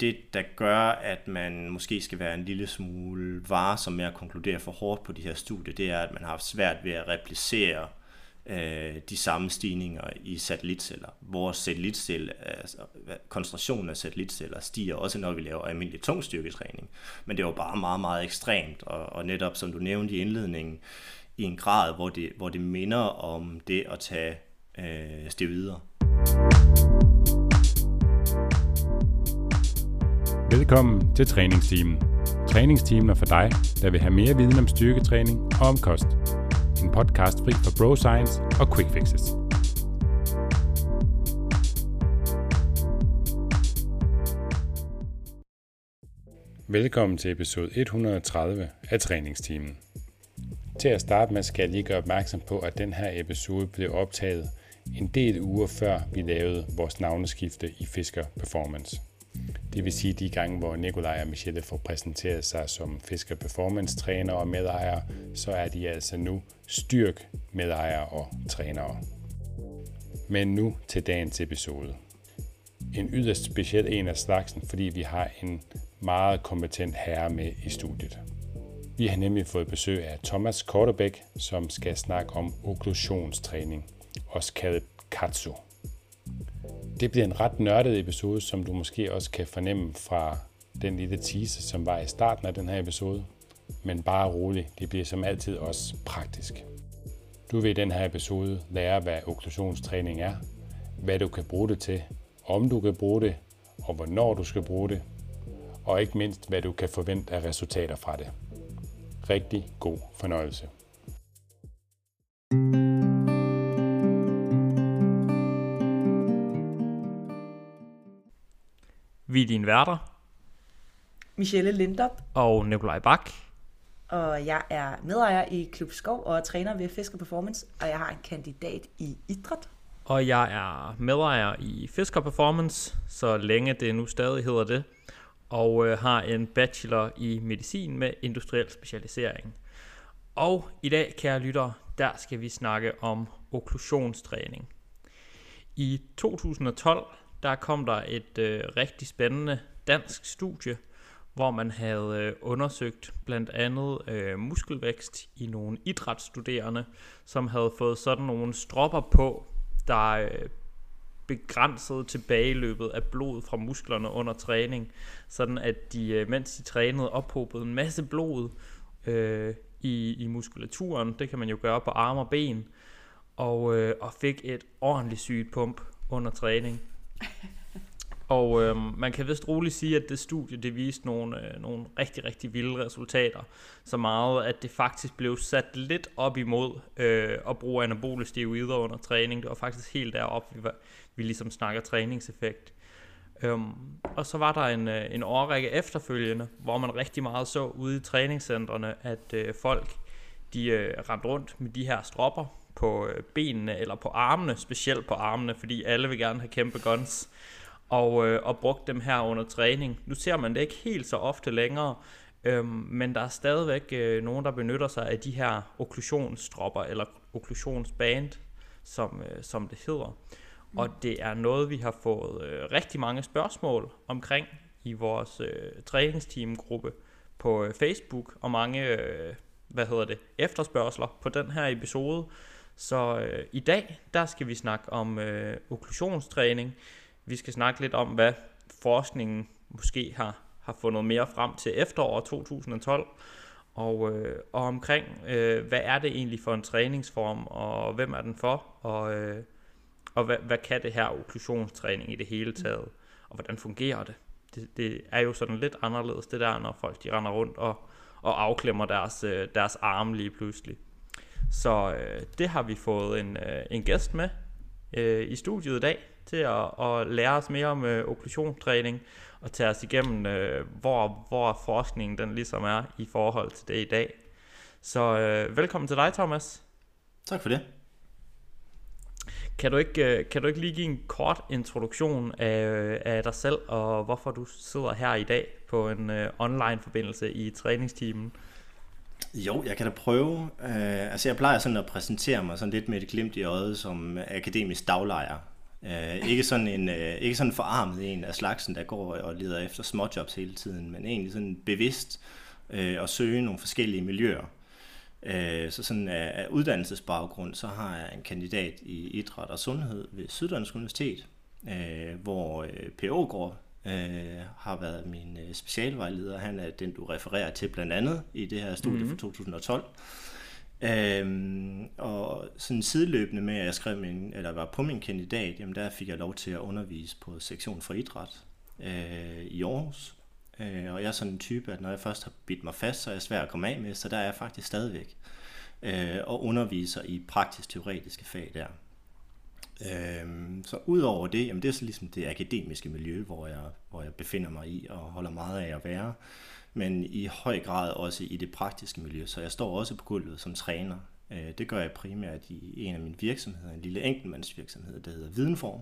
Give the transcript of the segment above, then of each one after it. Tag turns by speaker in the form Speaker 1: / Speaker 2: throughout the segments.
Speaker 1: det, der gør, at man måske skal være en lille smule varsom med at konkludere for hårdt på de her studier, det er, at man har haft svært ved at replicere øh, de samme stigninger i satellitceller. Vores satellitcelle, altså koncentrationen af satellitceller stiger også, når vi laver almindelig tungstyrketræning. Men det var bare meget, meget ekstremt, og, og netop som du nævnte i indledningen, i en grad, hvor det, hvor det minder om det at tage øh, steroider.
Speaker 2: Velkommen til træningsteamen. Træningsteamen er for dig, der vil have mere viden om styrketræning og om kost. En podcast fri for bro science og quick fixes. Velkommen til episode 130 af træningsteamen. Til at starte med skal jeg lige gøre opmærksom på, at den her episode blev optaget en del uger før vi lavede vores navneskifte i Fisker Performance. Det vil sige de gange, hvor Nikolaj og Michelle får præsenteret sig som Fisker Performance træner og medejere, så er de altså nu styrk medejere og trænere. Men nu til dagens episode. En yderst speciel en af slagsen, fordi vi har en meget kompetent herre med i studiet. Vi har nemlig fået besøg af Thomas Kortebæk, som skal snakke om okklusionstræning, også kaldet KATSU. Det bliver en ret nørdet episode, som du måske også kan fornemme fra den lille teaser, som var i starten af den her episode. Men bare rolig, det bliver som altid også praktisk. Du vil i den her episode lære, hvad okklusionstræning er, hvad du kan bruge det til, om du kan bruge det, og hvornår du skal bruge det, og ikke mindst, hvad du kan forvente af resultater fra det. Rigtig god fornøjelse.
Speaker 3: Vi er dine værter.
Speaker 4: Michelle Lindop.
Speaker 3: Og Nikolaj Bak.
Speaker 4: Og jeg er medejer i Klub Skov og træner ved Fisker Performance. Og jeg har en kandidat i idræt.
Speaker 3: Og jeg er medejer i Fisker Performance, så længe det nu stadig hedder det. Og øh, har en bachelor i medicin med industriel specialisering. Og i dag, kære lytter, der skal vi snakke om okklusionstræning. I 2012 der kom der et øh, rigtig spændende dansk studie, hvor man havde øh, undersøgt blandt andet øh, muskelvækst i nogle idrætsstuderende, som havde fået sådan nogle stropper på, der øh, begrænsede tilbageløbet af blod fra musklerne under træning, sådan at de, øh, mens de trænede, ophobede en masse blod øh, i, i muskulaturen. Det kan man jo gøre på arme og ben. Og, øh, og fik et ordentligt sygt pump under træning. Og øh, man kan vist roligt sige, at det studie det viste nogle, øh, nogle rigtig, rigtig vilde resultater. Så meget, at det faktisk blev sat lidt op imod øh, at bruge anabole steroider under træning. Det var faktisk helt deroppe, vi, var, vi ligesom snakker træningseffekt. Øhm, og så var der en, øh, en årrække efterfølgende, hvor man rigtig meget så ude i træningscentrene, at øh, folk de øh, rendte rundt med de her stropper på øh, benene eller på armene, specielt på armene, fordi alle vil gerne have kæmpe guns og, øh, og brugt dem her under træning. Nu ser man det ikke helt så ofte længere, øhm, men der er stadigvæk øh, nogen, der benytter sig af de her okklusionsstropper, eller okklusionsband, som, øh, som det hedder. Mm. Og det er noget, vi har fået øh, rigtig mange spørgsmål omkring i vores øh, træningsteamgruppe på øh, Facebook, og mange øh, hvad hedder det, efterspørgseler på den her episode. Så øh, i dag, der skal vi snakke om øh, okklusionstræning. Vi skal snakke lidt om, hvad forskningen måske har, har fundet mere frem til efteråret 2012, og, øh, og omkring, øh, hvad er det egentlig for en træningsform, og hvem er den for, og, øh, og hvad, hvad kan det her okklusionstræning i det hele taget, og hvordan fungerer det? det? Det er jo sådan lidt anderledes det der, når folk de render rundt og, og afklemmer deres, øh, deres arme lige pludselig. Så øh, det har vi fået en, øh, en gæst med øh, i studiet i dag, til at, at lære os mere om øh, okklusionstræning og tage os igennem, øh, hvor, hvor forskningen den ligesom er i forhold til det i dag. Så øh, velkommen til dig, Thomas.
Speaker 1: Tak for det.
Speaker 3: Kan du ikke, øh, kan du ikke lige give en kort introduktion af, af dig selv, og hvorfor du sidder her i dag på en uh, online forbindelse i træningsteamen?
Speaker 1: Jo, jeg kan da prøve. Uh, altså jeg plejer sådan at præsentere mig sådan lidt med et glimt i øjet som akademisk daglejer Uh, ikke, sådan en, uh, ikke sådan en forarmet en af slagsen, der går og leder efter småjobs hele tiden, men egentlig sådan bevidst uh, at søge nogle forskellige miljøer. Uh, så sådan af, af uddannelsesbaggrund, så har jeg en kandidat i idræt og sundhed ved Syddansk Universitet, uh, hvor uh, P.O. går øh, har været min øh, specialvejleder. Han er den, du refererer til blandt andet i det her studie mm-hmm. fra 2012. Øhm, og sådan sideløbende med, at jeg skrev min, eller var på min kandidat, jamen der fik jeg lov til at undervise på sektion for idræt øh, i Aarhus. Øh, og jeg er sådan en type, at når jeg først har bidt mig fast, så er jeg svær at komme af med, så der er jeg faktisk stadigvæk øh, og underviser i praktisk-teoretiske fag der. Øhm, så udover det, jamen det er så ligesom det akademiske miljø, hvor jeg, hvor jeg befinder mig i og holder meget af at være, men i høj grad også i det praktiske miljø, så jeg står også på gulvet som træner. Øh, det gør jeg primært i en af mine virksomheder, en lille enkeltmandsvirksomhed, der hedder Videnform,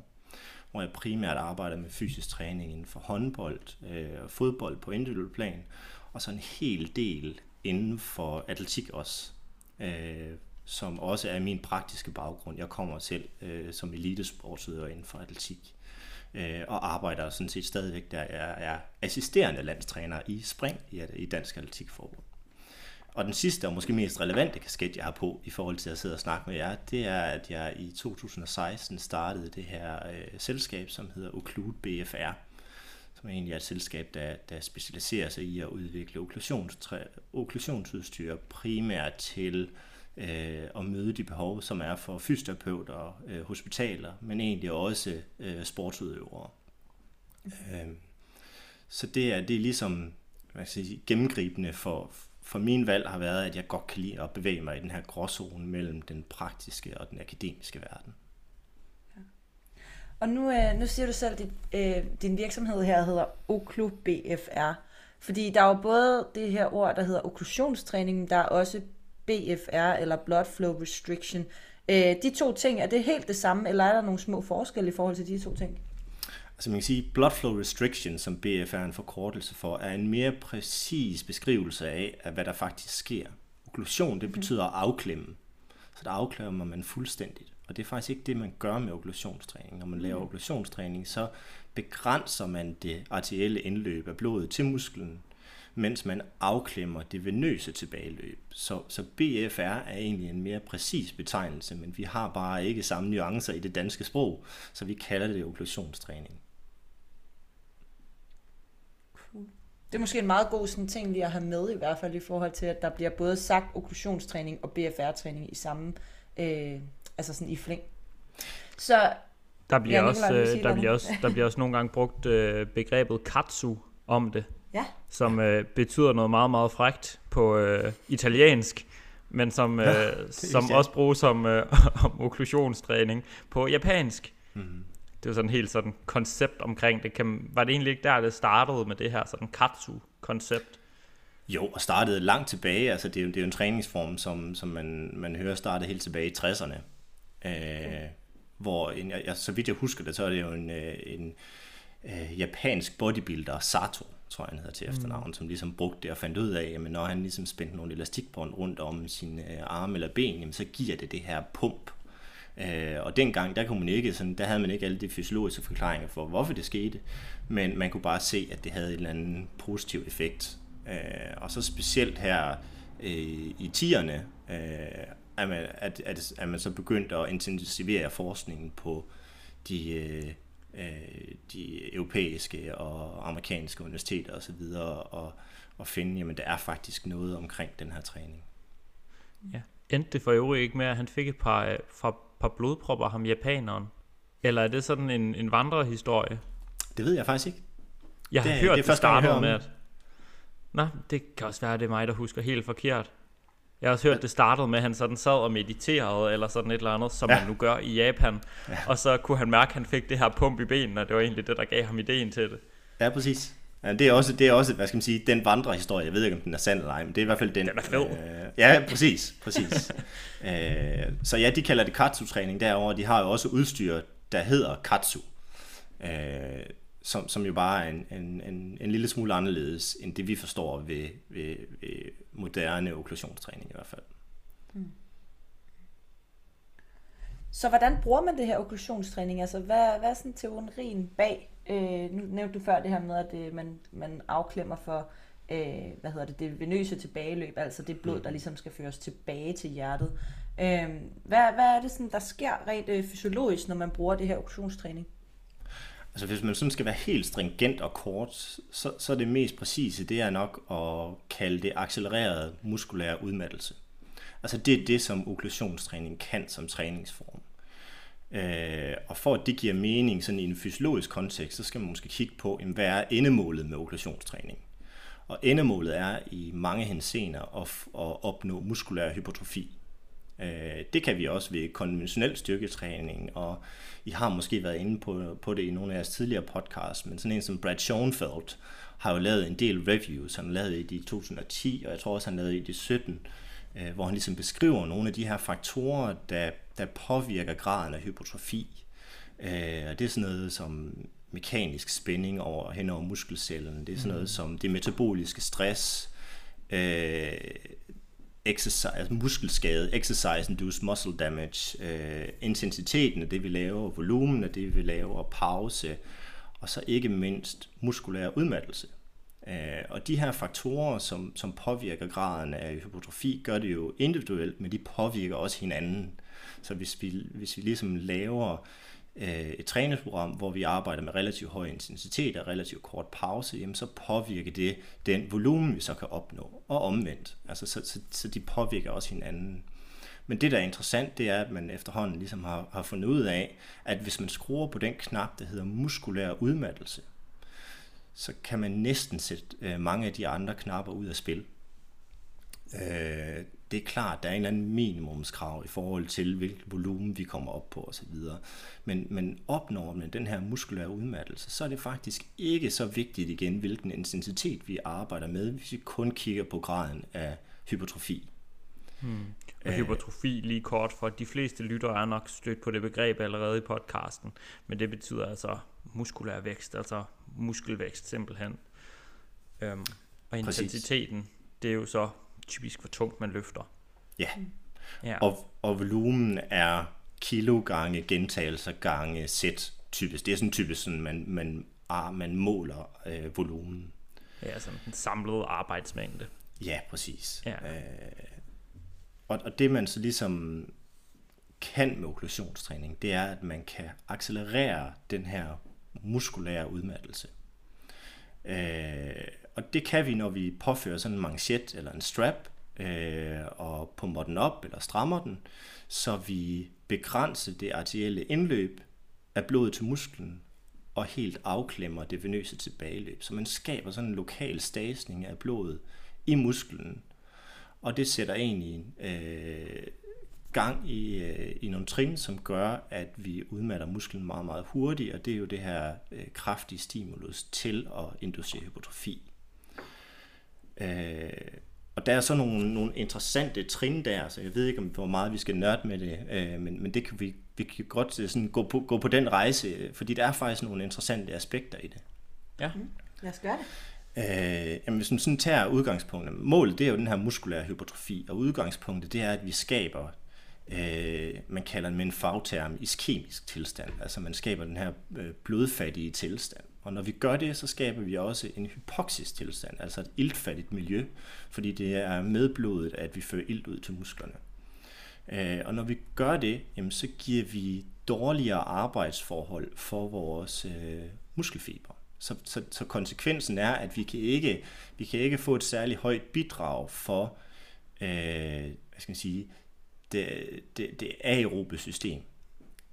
Speaker 1: hvor jeg primært arbejder med fysisk træning inden for håndbold øh, og fodbold på individuel plan, og så en hel del inden for atletik også. Øh, som også er min praktiske baggrund. Jeg kommer selv øh, som elitesportsudøver inden for atletik, øh, og arbejder sådan set stadigvæk, der jeg er assisterende landstræner i spring i, i Dansk Atletikforbund. Og den sidste og måske mest relevante kasket, jeg har på i forhold til at sidde og snakke med jer, det er, at jeg i 2016 startede det her øh, selskab, som hedder Occlude BFR, som egentlig er et selskab, der, der specialiserer sig i at udvikle okklusionsudstyr primært til øh, øh, og møde de behov, som er for fysioterapeuter, øh, hospitaler, men egentlig også øh, sportsudøvere. Øh, så det er, det er ligesom hvad skal jeg sige, gennemgribende for, for min valg har været, at jeg godt kan lide at bevæge mig i den her gråzone mellem den praktiske og den akademiske verden. Ja.
Speaker 4: Og nu, øh, nu siger du selv, at øh, din virksomhed her hedder Oklu BFR. Fordi der er jo både det her ord, der hedder okklusionstræning, der er også BFR eller Blood Flow Restriction. Øh, de to ting, er det helt det samme, eller er der nogle små forskelle i forhold til de to ting?
Speaker 1: Altså man kan sige, Blood Flow Restriction, som BFR er en forkortelse for, er en mere præcis beskrivelse af, af hvad der faktisk sker. Okklusion, det mhm. betyder at afklemme. Så der afklemmer man fuldstændigt. Og det er faktisk ikke det, man gør med okklusionstræning. Når man laver mhm. okklusionstræning, så begrænser man det arterielle indløb af blodet til musklen, mens man afklemmer det venøse tilbageløb. Så, så BFR er egentlig en mere præcis betegnelse, men vi har bare ikke samme nuancer i det danske sprog, så vi kalder det okklusionstræning.
Speaker 4: Det er måske en meget god sådan ting lige at have med, i hvert fald i forhold til, at der bliver både sagt okklusionstræning og BFR-træning i samme, øh, altså sådan i flæng.
Speaker 3: Så der bliver, ja, også, øh, der, bliver også, der bliver også nogle gange brugt øh, begrebet katsu om det ja. som øh, betyder noget meget, meget frægt på øh, italiensk, men som, øh, ja, som også bruges som øh, om okklusionstræning på japansk. Mm. Det er sådan helt sådan koncept omkring det. Kan, var det egentlig ikke der, det startede med det her sådan katsu-koncept?
Speaker 1: Jo, og startede langt tilbage. Altså, det, er jo, det er jo en træningsform, som, som man, man hører startede helt tilbage i 60'erne. Øh, hvor, en, jeg, så vidt jeg husker det, så er det jo en, øh, en øh, japansk bodybuilder, Sato, tror jeg han hedder til efternavn, mm. som ligesom brugte det og fandt ud af, at når han ligesom spændte nogle elastikbånd rundt om sin øh, arme eller ben, jamen, så giver det det her pump. Øh, og dengang, der kunne man ikke, sådan, der havde man ikke alle de fysiologiske forklaringer for, hvorfor det skete, men man kunne bare se, at det havde en eller anden positiv effekt. Øh, og så specielt her øh, i tierne, øh, at, man, at, at, at man så begyndte at intensivere forskningen på de øh, øh, de europæiske og amerikanske universiteter osv., og, og, og finde, jamen der er faktisk noget omkring den her træning.
Speaker 3: Ja. Endte det for øvrigt ikke med, at han fik et par, øh, fra, par blodpropper, ham japaneren? Eller er det sådan en, en vandrehistorie?
Speaker 1: Det ved jeg faktisk ikke.
Speaker 3: Jeg har det, hørt, det, det startede med, at... Nå, det kan også være, at det er mig, der husker helt forkert. Jeg har også hørt, det startede med, at han sådan sad og mediterede, eller sådan et eller andet, som ja. man nu gør i Japan. Ja. Og så kunne han mærke, at han fik det her pump i benene, og det var egentlig det, der gav ham ideen til det.
Speaker 1: Ja, præcis. Ja, det er også, det er også, hvad skal man sige, den vandrehistorie. Jeg ved ikke, om den er sand eller ej, men det er i hvert fald den.
Speaker 3: Den er fed.
Speaker 1: Øh, ja, præcis, præcis. øh, så ja, de kalder det katsu-træning derovre. De har jo også udstyr, der hedder katsu. Øh, som, som jo bare er en, en, en, en lille smule anderledes, end det vi forstår ved, ved, ved moderne okklusionstræning i hvert fald. Mm.
Speaker 4: Så hvordan bruger man det her okklusionstræning? Altså, hvad, hvad er sådan teorien bag? Øh, nu nævnte du før det her med, at det, man, man afklemmer for øh, hvad hedder det, det venøse tilbageløb, altså det blod, der ligesom skal føres tilbage til hjertet. Øh, hvad, hvad er det, sådan, der sker rent øh, fysiologisk, når man bruger det her okklusionstræning?
Speaker 1: Altså hvis man sådan skal være helt stringent og kort, så, så er det mest præcise, det er nok at kalde det accelereret muskulær udmattelse. Altså det er det, som okklusionstræning kan som træningsform. Øh, og for at det giver mening sådan i en fysiologisk kontekst, så skal man måske kigge på, jamen, hvad er endemålet med okklusionstræning? Og endemålet er i mange henseender at, at opnå muskulær hypertrofi. Øh, det kan vi også ved konventionel styrketræning, og I har måske været inde på, på det i nogle af jeres tidligere podcasts, men sådan en som Brad Schoenfeld har jo lavet en del reviews. Han lavede i de 2010, og jeg tror også, han lavede i de 17, øh, hvor han ligesom beskriver nogle af de her faktorer, der, der påvirker graden af hypertrofi. Øh, og det er sådan noget som mekanisk spænding over, hen over muskelcellen. Det er sådan noget mm. som det metaboliske stress, øh, exercise, altså muskelskade, exercise-induced muscle damage, øh, intensiteten af det, vi laver, volumen af det, vi laver, pause, og så ikke mindst muskulær udmattelse. Øh, og de her faktorer, som, som påvirker graden af hypotrofi, gør det jo individuelt, men de påvirker også hinanden. Så hvis vi, hvis vi ligesom laver øh, et træningsprogram, hvor vi arbejder med relativt høj intensitet og relativt kort pause, jamen så påvirker det den volumen, vi så kan opnå, og omvendt. Altså, så, så, så de påvirker også hinanden. Men det, der er interessant, det er, at man efterhånden ligesom har, har fundet ud af, at hvis man skruer på den knap, der hedder muskulær udmattelse, så kan man næsten sætte øh, mange af de andre knapper ud af spil. Øh, det er klart, der er en eller anden minimumskrav i forhold til, hvilket volumen vi kommer op på osv. Men, men opnår man den her muskulære udmattelse, så er det faktisk ikke så vigtigt igen, hvilken intensitet vi arbejder med, hvis vi kun kigger på graden af hypertrofi.
Speaker 3: Hmm. Og Æh, hypertrofi lige kort, for de fleste lyttere er nok stødt på det begreb allerede i podcasten, men det betyder altså muskulær vækst, altså muskelvækst simpelthen. Øhm, og intensiteten, Præcis. det er jo så typisk hvor tungt man løfter.
Speaker 1: Ja, ja. Og, og volumen er kilo gange gentagelser gange sæt typisk. Det er sådan typisk, sådan, man, man, ah, man måler øh, volumen.
Speaker 3: Ja, sådan en samlet arbejdsmængde.
Speaker 1: Ja, præcis. Ja. Øh, og, og det man så ligesom kan med okklusionstræning, det er, at man kan accelerere den her muskulære udmattelse. Øh, og det kan vi, når vi påfører sådan en manchet eller en strap, øh, og pumper den op eller strammer den, så vi begrænser det arterielle indløb af blodet til musklen, og helt afklemmer det venøse tilbageløb. Så man skaber sådan en lokal stasning af blodet i musklen, og det sætter egentlig øh, gang i, øh, i nogle trin, som gør, at vi udmatter musklen meget, meget hurtigt, og det er jo det her øh, kraftige stimulus til at inducere hypotrofi. Øh, og der er så nogle, nogle interessante trin der, så jeg ved ikke, om hvor meget vi skal nørde med det, øh, men, men det kan vi, vi kan godt øh, sådan gå, på, gå på den rejse, fordi der er faktisk nogle interessante aspekter i det.
Speaker 4: Ja. Mm. Lad os gøre det.
Speaker 1: Øh, jamen, hvis man sådan tager udgangspunktet, målet det er jo den her muskulære hypertrofi, og udgangspunktet det er, at vi skaber, øh, man kalder den med en fagterm, iskemisk tilstand, altså man skaber den her øh, blodfattige tilstand. Og når vi gør det, så skaber vi også en hypoxisk tilstand, altså et iltfattigt miljø, fordi det er med blodet, at vi fører ilt ud til musklerne. Øh, og når vi gør det, jamen, så giver vi dårligere arbejdsforhold for vores øh, muskelfiber. Så, så, så konsekvensen er, at vi kan ikke, vi kan ikke få et særligt højt bidrag for øh, hvad skal man sige, det, det, det aerobe system.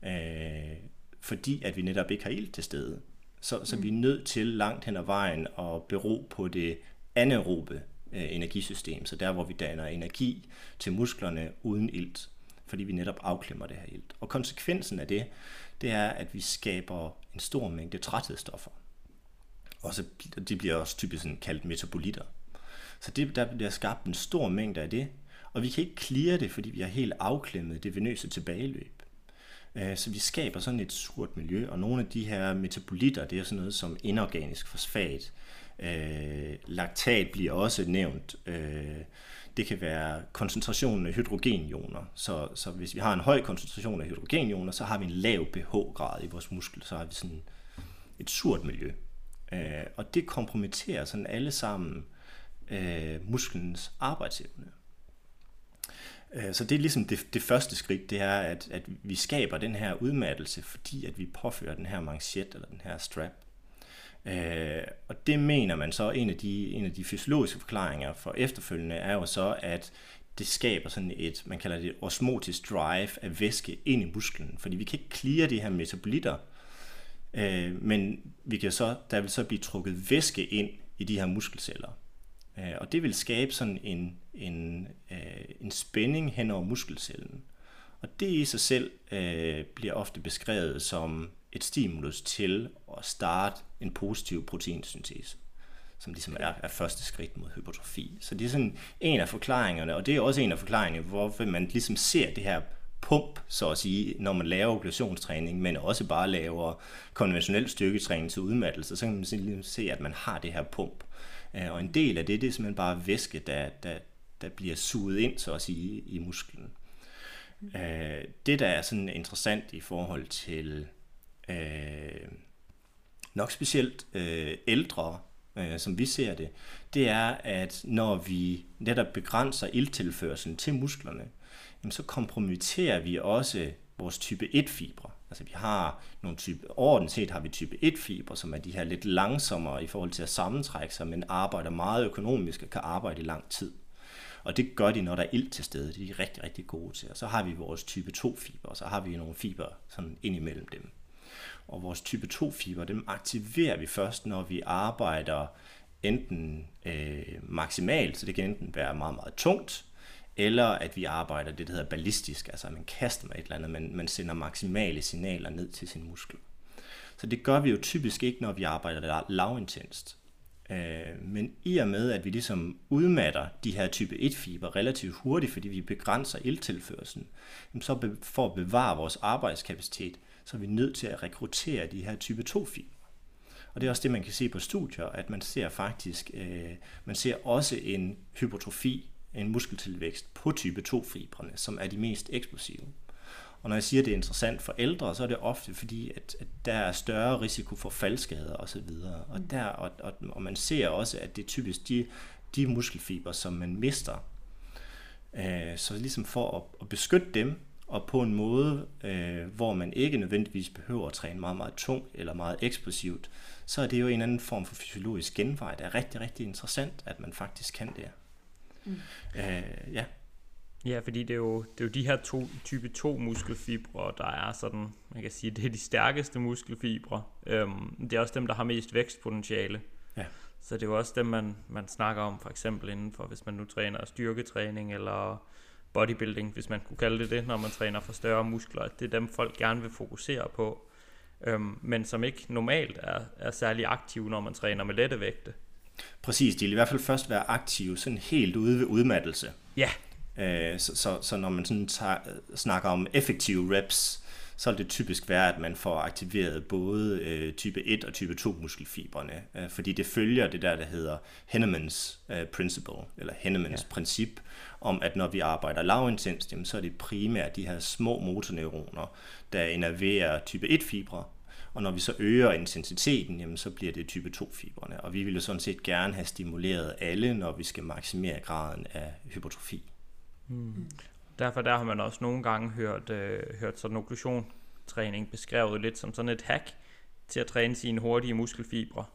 Speaker 1: Øh, fordi at vi netop ikke har ilt til stede. Så, så mm. vi er nødt til langt hen ad vejen at bero på det anaerobe øh, energisystem, så der hvor vi danner energi til musklerne uden ilt, fordi vi netop afklemmer det her ilt. Og konsekvensen af det, det er, at vi skaber en stor mængde træthedsstoffer. Og så, de bliver også typisk sådan kaldt metabolitter. Så det, der bliver skabt en stor mængde af det, og vi kan ikke clear det, fordi vi har helt afklemmet det venøse tilbageløb. Øh, så vi skaber sådan et surt miljø, og nogle af de her metabolitter, det er sådan noget som inorganisk fosfat. Øh, laktat bliver også nævnt. Øh, det kan være koncentrationen af hydrogenioner. Så, så hvis vi har en høj koncentration af hydrogenioner, så har vi en lav pH-grad i vores muskel, så har vi sådan et surt miljø. Øh, og det kompromitterer sådan alle sammen øh, musklens arbejdsevne. Øh, så det er ligesom det, det første skridt, det er, at, at vi skaber den her udmattelse, fordi at vi påfører den her manchet eller den her strap. Øh, og det mener man så, en af, de, en af de fysiologiske forklaringer for efterfølgende er jo så, at det skaber sådan et, man kalder det osmotisk drive af væske ind i musklen, fordi vi kan ikke klire de her metabolitter, øh, men vi kan så, der vil så blive trukket væske ind i de her muskelceller. Øh, og det vil skabe sådan en, en, øh, en spænding hen over muskelcellen. Og det i sig selv øh, bliver ofte beskrevet som et stimulus til at starte en positiv proteinsyntese, som ligesom er, er første skridt mod hypertrofi. Så det er sådan en af forklaringerne, og det er også en af forklaringerne, hvorfor man ligesom ser det her pump, så at sige, når man laver okklusionstræning, men også bare laver konventionel styrketræning til udmattelse, så kan man ligesom se, at man har det her pump. Øh, og en del af det, det er simpelthen bare væske, der, der, der bliver suget ind, så at sige, i musklen. Øh, det, der er sådan interessant i forhold til øh, nok specielt øh, ældre, øh, som vi ser det, det er, at når vi netop begrænser ildtilførselen til musklerne, jamen så kompromitterer vi også vores type 1-fibre. Altså vi har nogle type, overordnet set har vi type 1-fibre, som er de her lidt langsommere i forhold til at sammentrække sig, men arbejder meget økonomisk og kan arbejde i lang tid. Og det gør de, når der er ild til stede. Det er de rigtig, rigtig gode til. Og så har vi vores type 2-fiber, og så har vi nogle fiber sådan ind imellem dem. Og vores type 2-fiber, dem aktiverer vi først, når vi arbejder enten øh, maksimalt, så det kan enten være meget, meget tungt, eller at vi arbejder det, der hedder ballistisk, altså at man kaster med et eller andet, men man sender maksimale signaler ned til sin muskel. Så det gør vi jo typisk ikke, når vi arbejder lavintenst. Øh, men i og med, at vi ligesom udmatter de her type 1-fiber relativt hurtigt, fordi vi begrænser ildtilførselen, så for at bevare vores arbejdskapacitet, så er vi nødt til at rekruttere de her type 2-fiber. Og det er også det, man kan se på studier, at man ser faktisk, øh, man ser også en hypotrofi, en muskeltilvækst på type 2-fibrene, som er de mest eksplosive. Og når jeg siger, at det er interessant for ældre, så er det ofte fordi, at, at der er større risiko for faldskader osv. Og, mm. der, og, og, og man ser også, at det er typisk de, de muskelfiber, som man mister. Øh, så ligesom for at, at beskytte dem, og på en måde, øh, hvor man ikke nødvendigvis behøver at træne meget, meget tungt eller meget eksplosivt, så er det jo en anden form for fysiologisk genvej, der er rigtig, rigtig interessant, at man faktisk kan det. Mm. Øh,
Speaker 3: ja. Ja, fordi det er jo, det er jo de her to, type 2 muskelfibre, der er sådan, man kan sige, det er de stærkeste muskelfibre. Øhm, det er også dem, der har mest vækstpotentiale. Ja. Så det er jo også dem, man, man snakker om, for eksempel inden for, hvis man nu træner styrketræning eller bodybuilding, hvis man kunne kalde det det, når man træner for større muskler. Det er dem, folk gerne vil fokusere på, øhm, men som ikke normalt er, er særlig aktive, når man træner med lette vægte.
Speaker 1: Præcis, de vil i hvert fald først være aktive sådan helt ude ved udmattelse.
Speaker 3: Ja,
Speaker 1: Øh, så, så, så når man sådan tager, snakker om effektive reps, så vil det typisk være, at man får aktiveret både øh, type 1 og type 2 muskelfibrene, øh, fordi det følger det der, der hedder Hennemans øh, principle, eller Hennemans ja. princip, om at når vi arbejder lavintens, så er det primært de her små motorneuroner, der innerverer type 1-fibre, og når vi så øger intensiteten, jamen, så bliver det type 2-fibrene. Og vi vil jo sådan set gerne have stimuleret alle, når vi skal maksimere graden af hypotrofi.
Speaker 3: Mm. Derfor der har man også nogle gange hørt, øh, hørt sådan okklusionstræning beskrevet lidt som sådan et hack til at træne sine hurtige muskelfibre.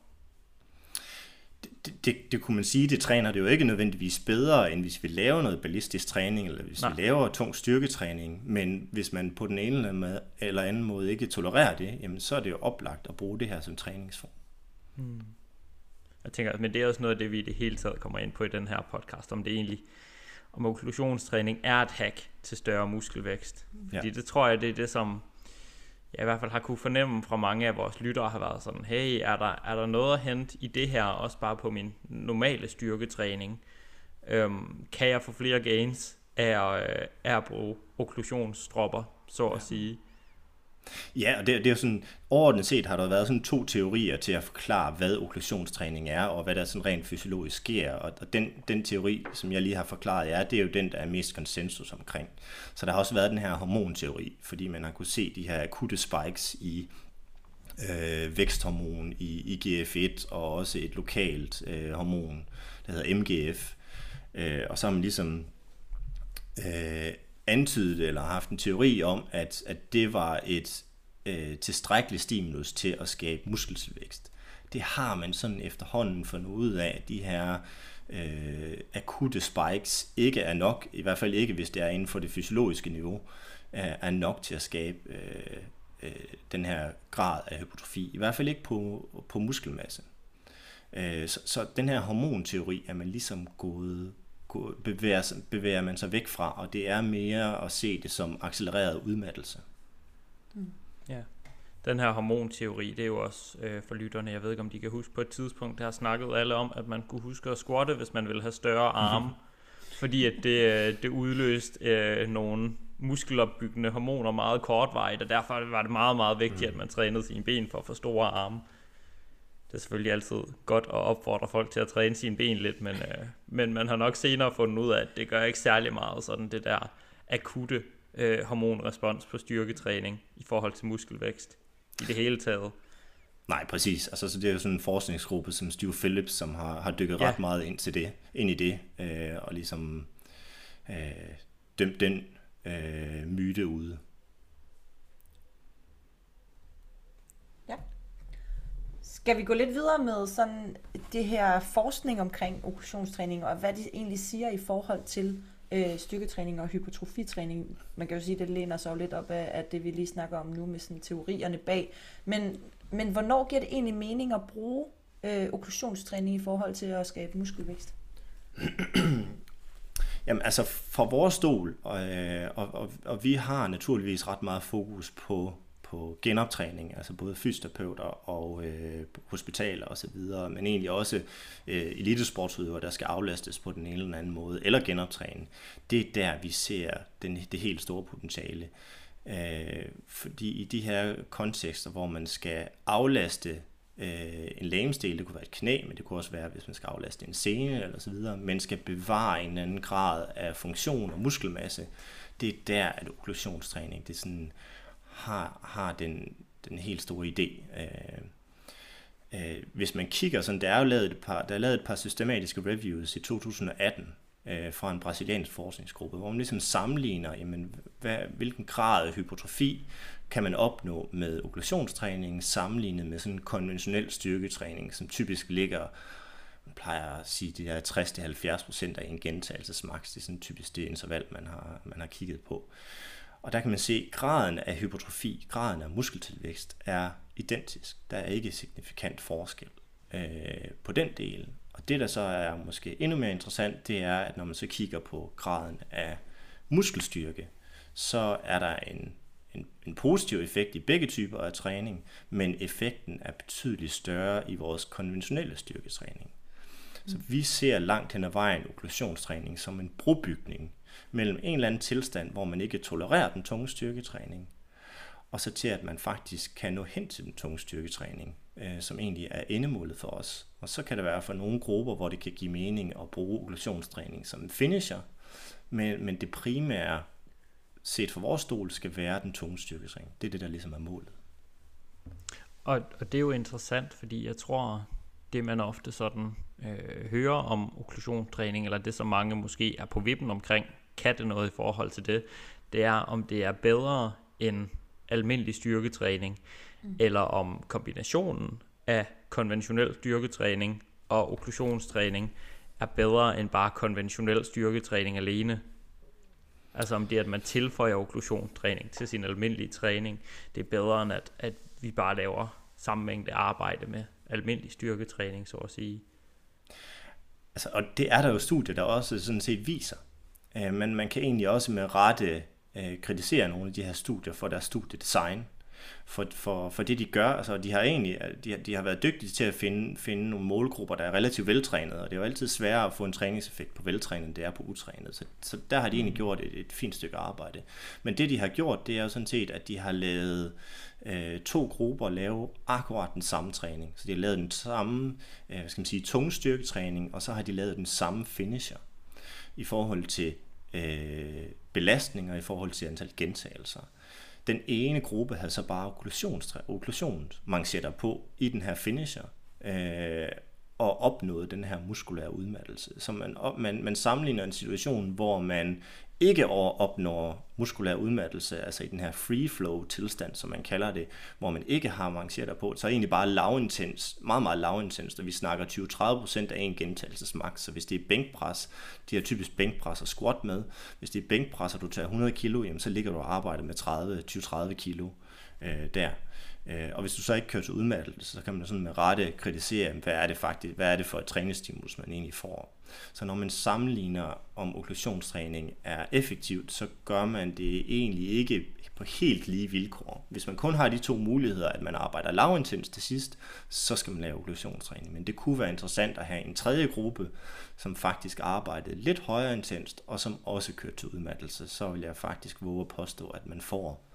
Speaker 1: Det, det, det kunne man sige, det træner det jo ikke nødvendigvis bedre, end hvis vi laver noget ballistisk træning, eller hvis Nej. vi laver tung styrketræning, men hvis man på den ene eller anden måde ikke tolererer det, jamen så er det jo oplagt at bruge det her som træningsform. Hmm.
Speaker 3: Jeg tænker, men det er også noget af det, vi i det hele taget kommer ind på i den her podcast, om det egentlig om okklusionstræning er et hack til større muskelvækst. Fordi ja. det tror jeg, det er det, som jeg i hvert fald har kunne fornemme fra mange af vores lyttere har været sådan, hey, er der, er der noget at hente i det her, også bare på min normale styrketræning? Øhm, kan jeg få flere gains af, øh, af at bruge okklusionsstropper, så at ja. sige?
Speaker 1: Ja, og det, det er sådan, overordnet set har der været sådan to teorier til at forklare, hvad okklusionstræning er, og hvad der sådan rent fysiologisk sker. Og, og den, den teori, som jeg lige har forklaret jer, det er jo den, der er mest konsensus omkring. Så der har også været den her hormonteori, fordi man har kunne se de her akutte spikes i øh, væksthormon i IGF-1, og også et lokalt øh, hormon, der hedder MGF. Øh, og så har man ligesom øh, antydet eller haft en teori om, at, at det var et øh, tilstrækkeligt stimulus til at skabe muskeltilvækst. Det har man sådan efterhånden fundet ud af, at de her øh, akutte spikes ikke er nok, i hvert fald ikke hvis det er inden for det fysiologiske niveau, er, er nok til at skabe øh, øh, den her grad af hypotrofi. I hvert fald ikke på, på muskelmasse. Øh, så, så den her hormonteori er man ligesom gået bevæger, bevæger man sig væk fra, og det er mere at se det som accelereret udmattelse.
Speaker 3: Mm. Ja. Den her hormonteori, det er jo også øh, for lytterne, jeg ved ikke om de kan huske, på et tidspunkt der har snakket alle om, at man kunne huske at squatte, hvis man ville have større mhm. arme, mm-hmm. fordi at det, øh, det udløste øh, nogle muskelopbyggende hormoner meget kortvarigt, og derfor var det meget, meget vigtigt, mm. at man trænede sine ben for at få store arme. Det er selvfølgelig altid godt at opfordre folk til at træne sine ben lidt, men, øh, men man har nok senere fundet ud af, at det gør ikke særlig meget sådan det der akutte øh, hormonrespons på styrketræning i forhold til muskelvækst i det hele taget.
Speaker 1: Nej, præcis. Altså, så det er jo sådan en forskningsgruppe som Steve Phillips, som har, har dykket ja. ret meget ind, til det, ind i det, øh, og ligesom øh, dømt den øh, myte ude.
Speaker 4: Ja. Skal vi gå lidt videre med sådan det her forskning omkring okklusionstræning, og hvad de egentlig siger i forhold til øh, styrketræning og hypotrofitræning. Man kan jo sige, at det læner sig jo lidt op af, af det, vi lige snakker om nu med sådan teorierne bag. Men, men hvornår giver det egentlig mening at bruge øh, okklusionstræning i forhold til at skabe muskelvækst?
Speaker 1: Jamen altså for vores stol, og, øh, og, og, og vi har naturligvis ret meget fokus på på genoptræning, altså både fysioterapeuter og øh, hospitaler osv., men egentlig også øh, elitesportsudøvere, der skal aflastes på den ene eller anden måde, eller genoptræne. Det er der, vi ser den, det helt store potentiale. Øh, fordi i de her kontekster, hvor man skal aflaste øh, en lægemstil, det kunne være et knæ, men det kunne også være, hvis man skal aflaste en sene eller så videre, men skal bevare en anden grad af funktion og muskelmasse, det er der, at okklusionstræning, det er sådan, har, har den, den helt store idé. Øh, øh, hvis man kigger sådan, der er jo lavet et par, der er lavet et par systematiske reviews i 2018 øh, fra en brasiliansk forskningsgruppe, hvor man ligesom sammenligner, jamen, hvad, hvilken grad af hypotrofi kan man opnå med okklusionstræning sammenlignet med sådan en konventionel styrketræning, som typisk ligger man plejer at sige, det er 60-70% af en gentagelsesmaks. Det er sådan typisk det interval, man har, man har kigget på. Og der kan man se, at graden af hypotrofi, graden af muskeltilvækst er identisk. Der er ikke signifikant forskel øh, på den del. Og det, der så er måske endnu mere interessant, det er, at når man så kigger på graden af muskelstyrke, så er der en, en, en positiv effekt i begge typer af træning, men effekten er betydeligt større i vores konventionelle styrketræning. Så vi ser langt hen ad vejen okklusionstræning som en brobygning mellem en eller anden tilstand, hvor man ikke tolererer den tunge styrketræning, og så til at man faktisk kan nå hen til den tunge styrketræning, øh, som egentlig er endemålet for os. Og så kan det være for nogle grupper, hvor det kan give mening at bruge okklusionstræning som en finisher, men, men det primære set fra vores stol skal være den tunge styrketræning. Det er det, der ligesom er målet.
Speaker 3: Og, og det er jo interessant, fordi jeg tror, det man ofte sådan øh, hører om okklusionstræning, eller det som mange måske er på vippen omkring, kan det noget i forhold til det, det er om det er bedre end almindelig styrketræning, mm. eller om kombinationen af konventionel styrketræning og okklusionstræning er bedre end bare konventionel styrketræning alene. Altså om det, at man tilføjer okklusionstræning til sin almindelige træning, det er bedre end at, at vi bare laver samme mængde arbejde med almindelig styrketræning, så at sige.
Speaker 1: Altså, og det er der jo studier, der også sådan set viser. Øh, men man kan egentlig også med rette øh, kritisere nogle af de her studier for deres studiedesign. for, for, for det, de gør. Altså, de har egentlig øh, de har, de har været dygtige til at finde, finde nogle målgrupper, der er relativt veltrænede, og det er jo altid sværere at få en træningseffekt på veltrænet, end det er på utrænet. Så, så der har de egentlig gjort et, et fint stykke arbejde. Men det, de har gjort, det er jo sådan set, at de har lavet øh, to grupper lave akkurat den samme træning. Så de har lavet den samme, øh, hvad skal man sige, tungstyrketræning, og så har de lavet den samme finisher i forhold til øh, belastninger, i forhold til antal gentagelser. Den ene gruppe havde så bare okklusionsmanchetter på i den her finisher, øh, og opnåede den her muskulære udmattelse. Så man, man, man sammenligner en situation, hvor man ikke opnår muskulær udmattelse, altså i den her free flow tilstand, som man kalder det, hvor man ikke har avanceret på, så er det egentlig bare lavintens, meget, meget lavintens, og vi snakker 20-30% af en gentagelsesmax, så hvis det er bænkpres, de har typisk bænkpres og squat med, hvis det er bænkpres, og du tager 100 kilo, jamen, så ligger du og arbejder med 20-30 kilo øh, der. Øh, og hvis du så ikke kører til udmattelse, så kan man sådan med rette kritisere, hvad er det faktisk, hvad er det for et træningsstimulus, man egentlig får. Så når man sammenligner, om okklusionstræning er effektivt, så gør man det egentlig ikke på helt lige vilkår. Hvis man kun har de to muligheder, at man arbejder lavintens til sidst, så skal man lave okklusionstræning. Men det kunne være interessant at have en tredje gruppe, som faktisk arbejdede lidt højere intenst, og som også kørte til udmattelse. Så vil jeg faktisk våge at påstå, at man får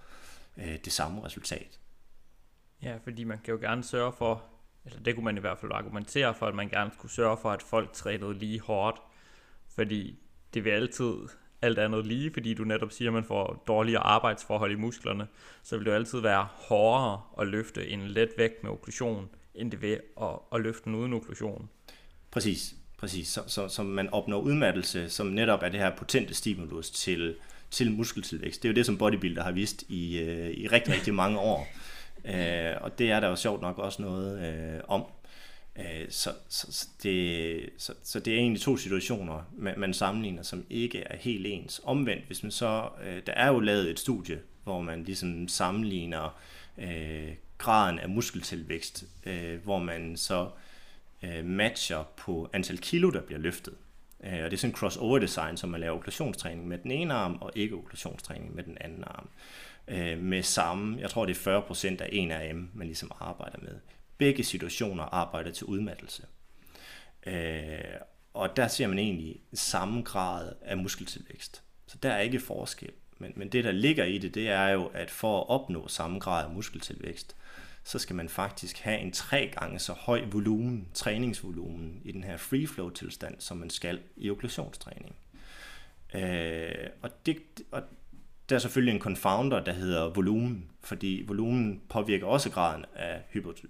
Speaker 1: øh, det samme resultat.
Speaker 3: Ja, fordi man kan jo gerne sørge for, eller det kunne man i hvert fald argumentere for, at man gerne skulle sørge for, at folk trænede lige hårdt. Fordi det vil altid alt andet lige, fordi du netop siger, at man får dårligere arbejdsforhold i musklerne, så vil det jo altid være hårdere at løfte en let vægt med okklusion, end det vil at, at løfte den uden okklusion.
Speaker 1: Præcis, præcis. Så, så, så man opnår udmattelse, som netop er det her potente stimulus til, til muskeltilvækst. Det er jo det, som bodybuilder har vist i, øh, i rigtig, rigtig mange år. Øh, og det er der jo sjovt nok også noget øh, om. Øh, så, så, så, det, så, så det er egentlig to situationer, man, man sammenligner, som ikke er helt ens. Omvendt, hvis man så, øh, der er jo lavet et studie, hvor man ligesom sammenligner øh, graden af muskeltilvækst, øh, hvor man så øh, matcher på antal kilo, der bliver løftet. Øh, og det er sådan en crossover design, som man laver okklusionstræning med den ene arm, og ikke okklusionstræning med den anden arm øh, Øh, med samme, jeg tror det er 40% af en af dem, man ligesom arbejder med. Begge situationer arbejder til udmattelse. Øh, og der ser man egentlig samme grad af muskeltilvækst. Så der er ikke forskel. Men, men det, der ligger i det, det er jo, at for at opnå samme grad af muskeltilvækst, så skal man faktisk have en tre gange så høj volumen, træningsvolumen i den her free flow tilstand, som man skal i okklusionstræning. Øh, og, det, og der er selvfølgelig en confounder, der hedder volumen, fordi volumen påvirker også graden af,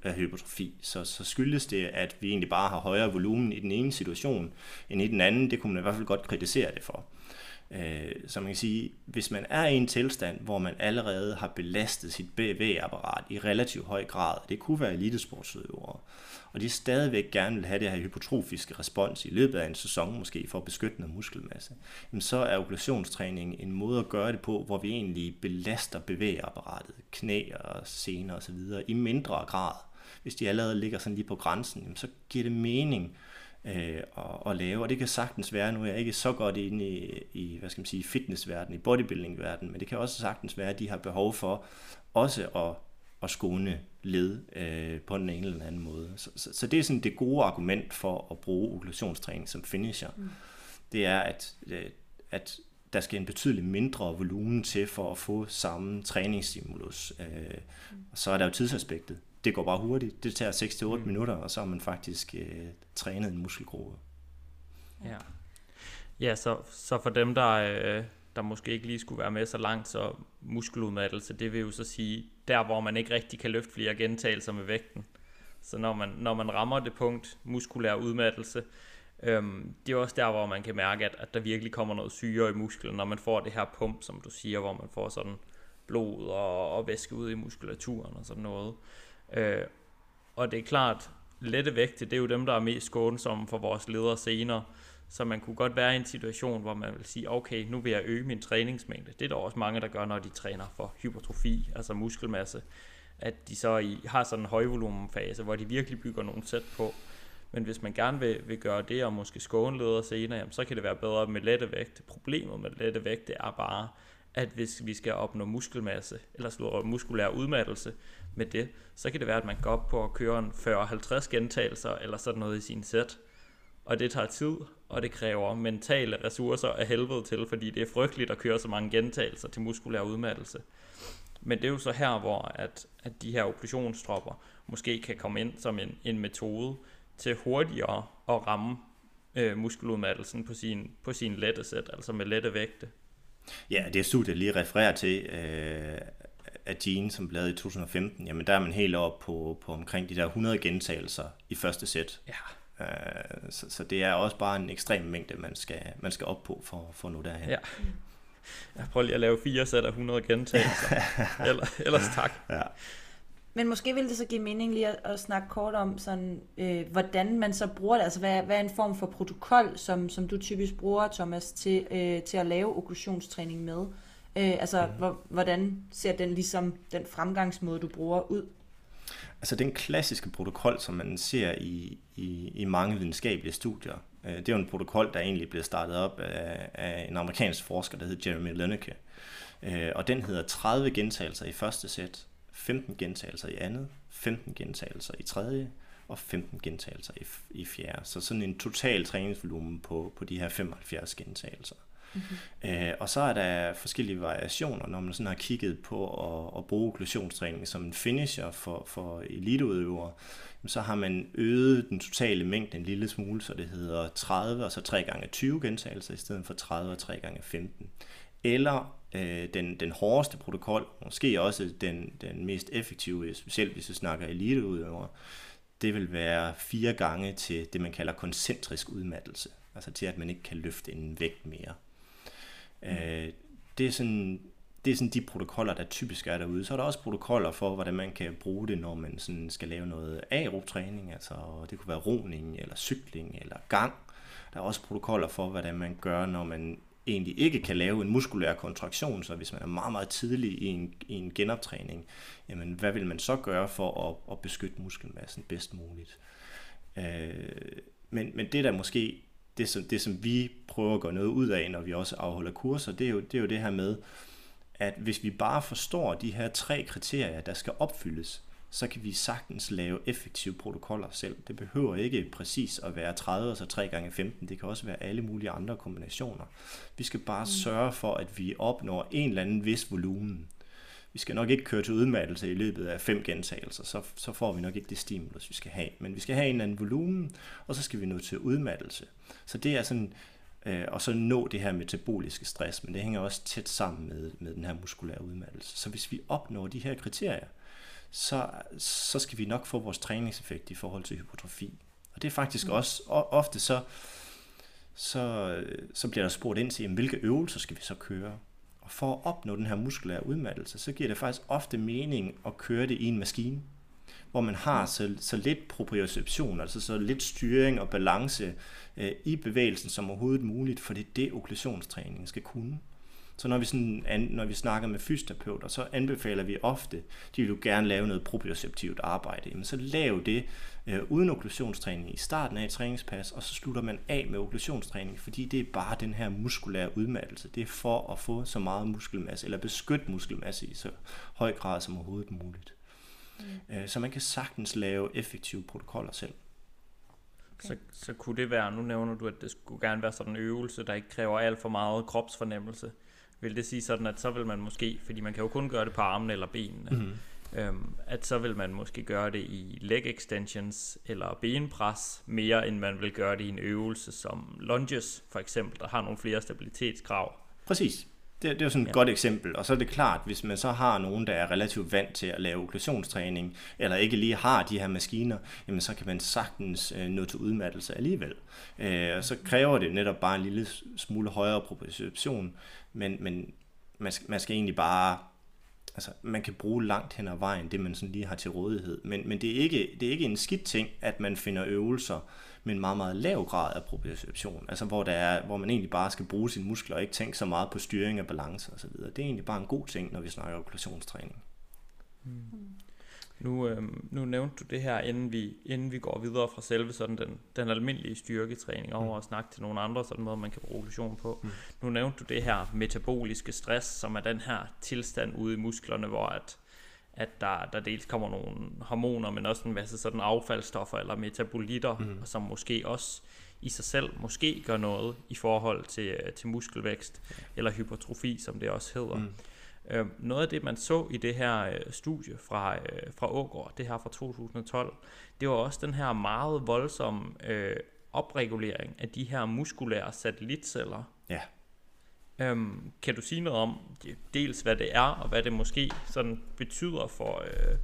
Speaker 1: af hypertrofi. Så, så skyldes det, at vi egentlig bare har højere volumen i den ene situation end i den anden. Det kunne man i hvert fald godt kritisere det for. Øh, Øh, så man kan sige, hvis man er i en tilstand, hvor man allerede har belastet sit BV-apparat i relativt høj grad, det kunne være elitesportsudøvere, og de stadigvæk gerne vil have det her hypotrofiske respons i løbet af en sæson, måske for at beskytte noget muskelmasse, jamen så er okklusionstræning en måde at gøre det på, hvor vi egentlig belaster bevægeapparatet, knæ og sener osv. i mindre grad. Hvis de allerede ligger sådan lige på grænsen, jamen så giver det mening øh, at, at lave, og det kan sagtens være, nu er jeg ikke så godt inde i, i hvad skal man sige, fitnessverdenen, i bodybuildingverdenen, men det kan også sagtens være, at de har behov for også at, at skåne led øh, på den ene eller anden måde. Så, så, så det er sådan det gode argument for at bruge okklusionstræning som finisher. Mm. Det er, at, øh, at der skal en betydelig mindre volumen til for at få samme træningsstimulus. Øh, mm. Og så er der jo tidsaspektet det går bare hurtigt. Det tager 6-8 mm. minutter, og så har man faktisk øh, trænet en muskelgruppe.
Speaker 3: Ja, ja så, så for dem, der, øh, der måske ikke lige skulle være med så langt, så muskeludmattelse, det vil jo så sige, der hvor man ikke rigtig kan løfte flere gentagelser med vægten. Så når man, når man rammer det punkt, muskulær udmattelse, øhm, det er også der, hvor man kan mærke, at, at der virkelig kommer noget syre i musklen, når man får det her pump, som du siger, hvor man får sådan blod og, og væske ud i muskulaturen og sådan noget. Øh, og det er klart, lette vægte, det er jo dem, der er mest skånsomme for vores ledere senere. Så man kunne godt være i en situation, hvor man vil sige, okay, nu vil jeg øge min træningsmængde. Det er der også mange, der gør, når de træner for hypertrofi, altså muskelmasse. At de så i, har sådan en højvolumenfase, hvor de virkelig bygger nogle sæt på. Men hvis man gerne vil, vil gøre det, og måske skåne ledere senere, jamen, så kan det være bedre med lette vægte. Problemet med lette vægte er bare, at hvis vi skal opnå muskelmasse, eller slå muskulær udmattelse med det, så kan det være, at man går op på at køre en 40-50 gentagelser, eller sådan noget i sin sæt. Og det tager tid, og det kræver mentale ressourcer af helvede til, fordi det er frygteligt at køre så mange gentagelser til muskulær udmattelse. Men det er jo så her, hvor at, at de her okklusionstropper måske kan komme ind som en, en metode til hurtigere at ramme øh, muskeludmattelsen på sin, på sin lette sæt, altså med lette vægte.
Speaker 1: Ja, det studie, lige refererer til, øh, af Gene, som blev lavet i 2015, jamen der er man helt op på, på omkring de der 100 gentagelser i første sæt.
Speaker 3: Ja.
Speaker 1: Øh, så, så det er også bare en ekstrem mængde, man skal, man skal op på for, for at nå derhen.
Speaker 3: Ja. Jeg prøver lige at lave fire sæt af 100 gentagelser. Eller, ellers tak.
Speaker 1: Ja.
Speaker 4: Men måske ville det så give mening lige at, at snakke kort om, sådan, øh, hvordan man så bruger det. Altså, hvad, hvad er en form for protokol, som, som du typisk bruger, Thomas, til, øh, til at lave okklusionstræning med? Øh, altså, mm. hvor, hvordan ser den ligesom den fremgangsmåde, du bruger ud?
Speaker 1: Altså den klassiske protokol, som man ser i, i, i mange videnskabelige studier, øh, det er jo en protokol, der egentlig blev startet op af, af en amerikansk forsker, der hedder Jeremy Lenneke. Øh, og den hedder 30 gentagelser i første sæt, 15 gentagelser i andet, 15 gentagelser i tredje, og 15 gentagelser i, i fjerde. Så sådan en total træningsvolumen på, på de her 75 gentagelser. Mm-hmm. Øh, og så er der forskellige variationer, når man sådan har kigget på at, at bruge okklusionstræning som en finisher for, for eliteudøvere. Så har man øget den totale mængde en lille smule, så det hedder 30 og så 3 gange 20 gentagelser i stedet for 30 og 3 gange 15. Eller øh, den, den hårdeste protokol, måske også den, den mest effektive, specielt hvis vi snakker eliteudøvere, det vil være fire gange til det, man kalder koncentrisk udmattelse. Altså til, at man ikke kan løfte en vægt mere. Øh, det er sådan det er sådan de protokoller, der typisk er derude. Så er der også protokoller for, hvordan man kan bruge det, når man sådan skal lave noget aerobtræning, altså det kunne være roning, eller cykling, eller gang. Der er også protokoller for, hvordan man gør, når man egentlig ikke kan lave en muskulær kontraktion, så hvis man er meget, meget tidlig i en, i en genoptræning, jamen hvad vil man så gøre for at, at beskytte muskelmassen bedst muligt? Øh, men, men det der måske det, som, det, som vi prøver at gøre noget ud af, når vi også afholder kurser, det er jo det, er jo det her med, at hvis vi bare forstår de her tre kriterier, der skal opfyldes, så kan vi sagtens lave effektive protokoller selv. Det behøver ikke præcis at være 30 og så 3 gange 15 Det kan også være alle mulige andre kombinationer. Vi skal bare mm. sørge for, at vi opnår en eller anden vis volumen vi skal nok ikke køre til udmattelse i løbet af fem gentagelser, så, så får vi nok ikke det stimulus, vi skal have. Men vi skal have en eller anden volumen, og så skal vi nå til udmattelse. Så det er sådan, øh, og så nå det her metaboliske stress, men det hænger også tæt sammen med, med den her muskulære udmattelse. Så hvis vi opnår de her kriterier, så, så skal vi nok få vores træningseffekt i forhold til hypotrofi. Og det er faktisk mm. også ofte så, så, så bliver der spurgt ind til, jamen, hvilke øvelser skal vi så køre? Og for at opnå den her muskulære udmattelse, så giver det faktisk ofte mening at køre det i en maskine, hvor man har så, så lidt proprioception, altså så lidt styring og balance øh, i bevægelsen som overhovedet muligt, for det er det, okklusionstræning skal kunne. Så når vi, sådan, an, når vi snakker med fysioterapeuter, så anbefaler vi ofte, de vil jo gerne lave noget proprioceptivt arbejde. Jamen, så lav det øh, uden okklusionstræning i starten af et træningspas, og så slutter man af med okklusionstræning, fordi det er bare den her muskulære udmattelse. Det er for at få så meget muskelmasse, eller beskytte muskelmasse i så høj grad som overhovedet muligt. Mm. Øh, så man kan sagtens lave effektive protokoller selv.
Speaker 3: Okay. Så, så kunne det være, nu nævner du, at det skulle gerne være sådan en øvelse, der ikke kræver alt for meget kropsfornemmelse. Vil det sige sådan, at så vil man måske, fordi man kan jo kun gøre det på armene eller benene, mm-hmm øhm, at så vil man måske gøre det i leg extensions eller benpres, mere end man vil gøre det i en øvelse som lunges for eksempel, der har nogle flere stabilitetskrav.
Speaker 1: Præcis. Det, det er jo sådan et ja. godt eksempel. Og så er det klart, hvis man så har nogen, der er relativt vant til at lave okklusionstræning, eller ikke lige har de her maskiner, jamen så kan man sagtens øh, nå til udmattelse alligevel. Øh, så kræver det netop bare en lille smule højere proportion, men, men man, skal, man skal egentlig bare altså, man kan bruge langt hen ad vejen, det man sådan lige har til rådighed. Men, men det, er ikke, det er ikke en skidt ting, at man finder øvelser med en meget, meget lav grad af proprioception. Altså hvor, der er, hvor man egentlig bare skal bruge sine muskler og ikke tænke så meget på styring af balance osv. Det er egentlig bare en god ting, når vi snakker okklusionstræning.
Speaker 3: Mm. Nu, øh, nu nævnte du det her, inden vi, inden vi går videre fra selve sådan den, den almindelige styrketræning over mm. at snakke til nogle andre, sådan måde, man kan bruge evolution på. Mm. Nu nævnte du det her metaboliske stress, som er den her tilstand ude i musklerne, hvor at, at der, der dels kommer nogle hormoner, men også en masse sådan affaldsstoffer eller metabolitter, mm. som måske også i sig selv måske gør noget i forhold til, til muskelvækst, eller hypertrofi, som det også hedder. Mm. Øh, noget af det, man så i det her øh, studie fra, øh, fra Ågård, det her fra 2012, det var også den her meget voldsomme øh, opregulering af de her muskulære satellitceller.
Speaker 1: Ja.
Speaker 3: Øhm, kan du sige noget om dels, hvad det er, og hvad det måske sådan betyder for, øh,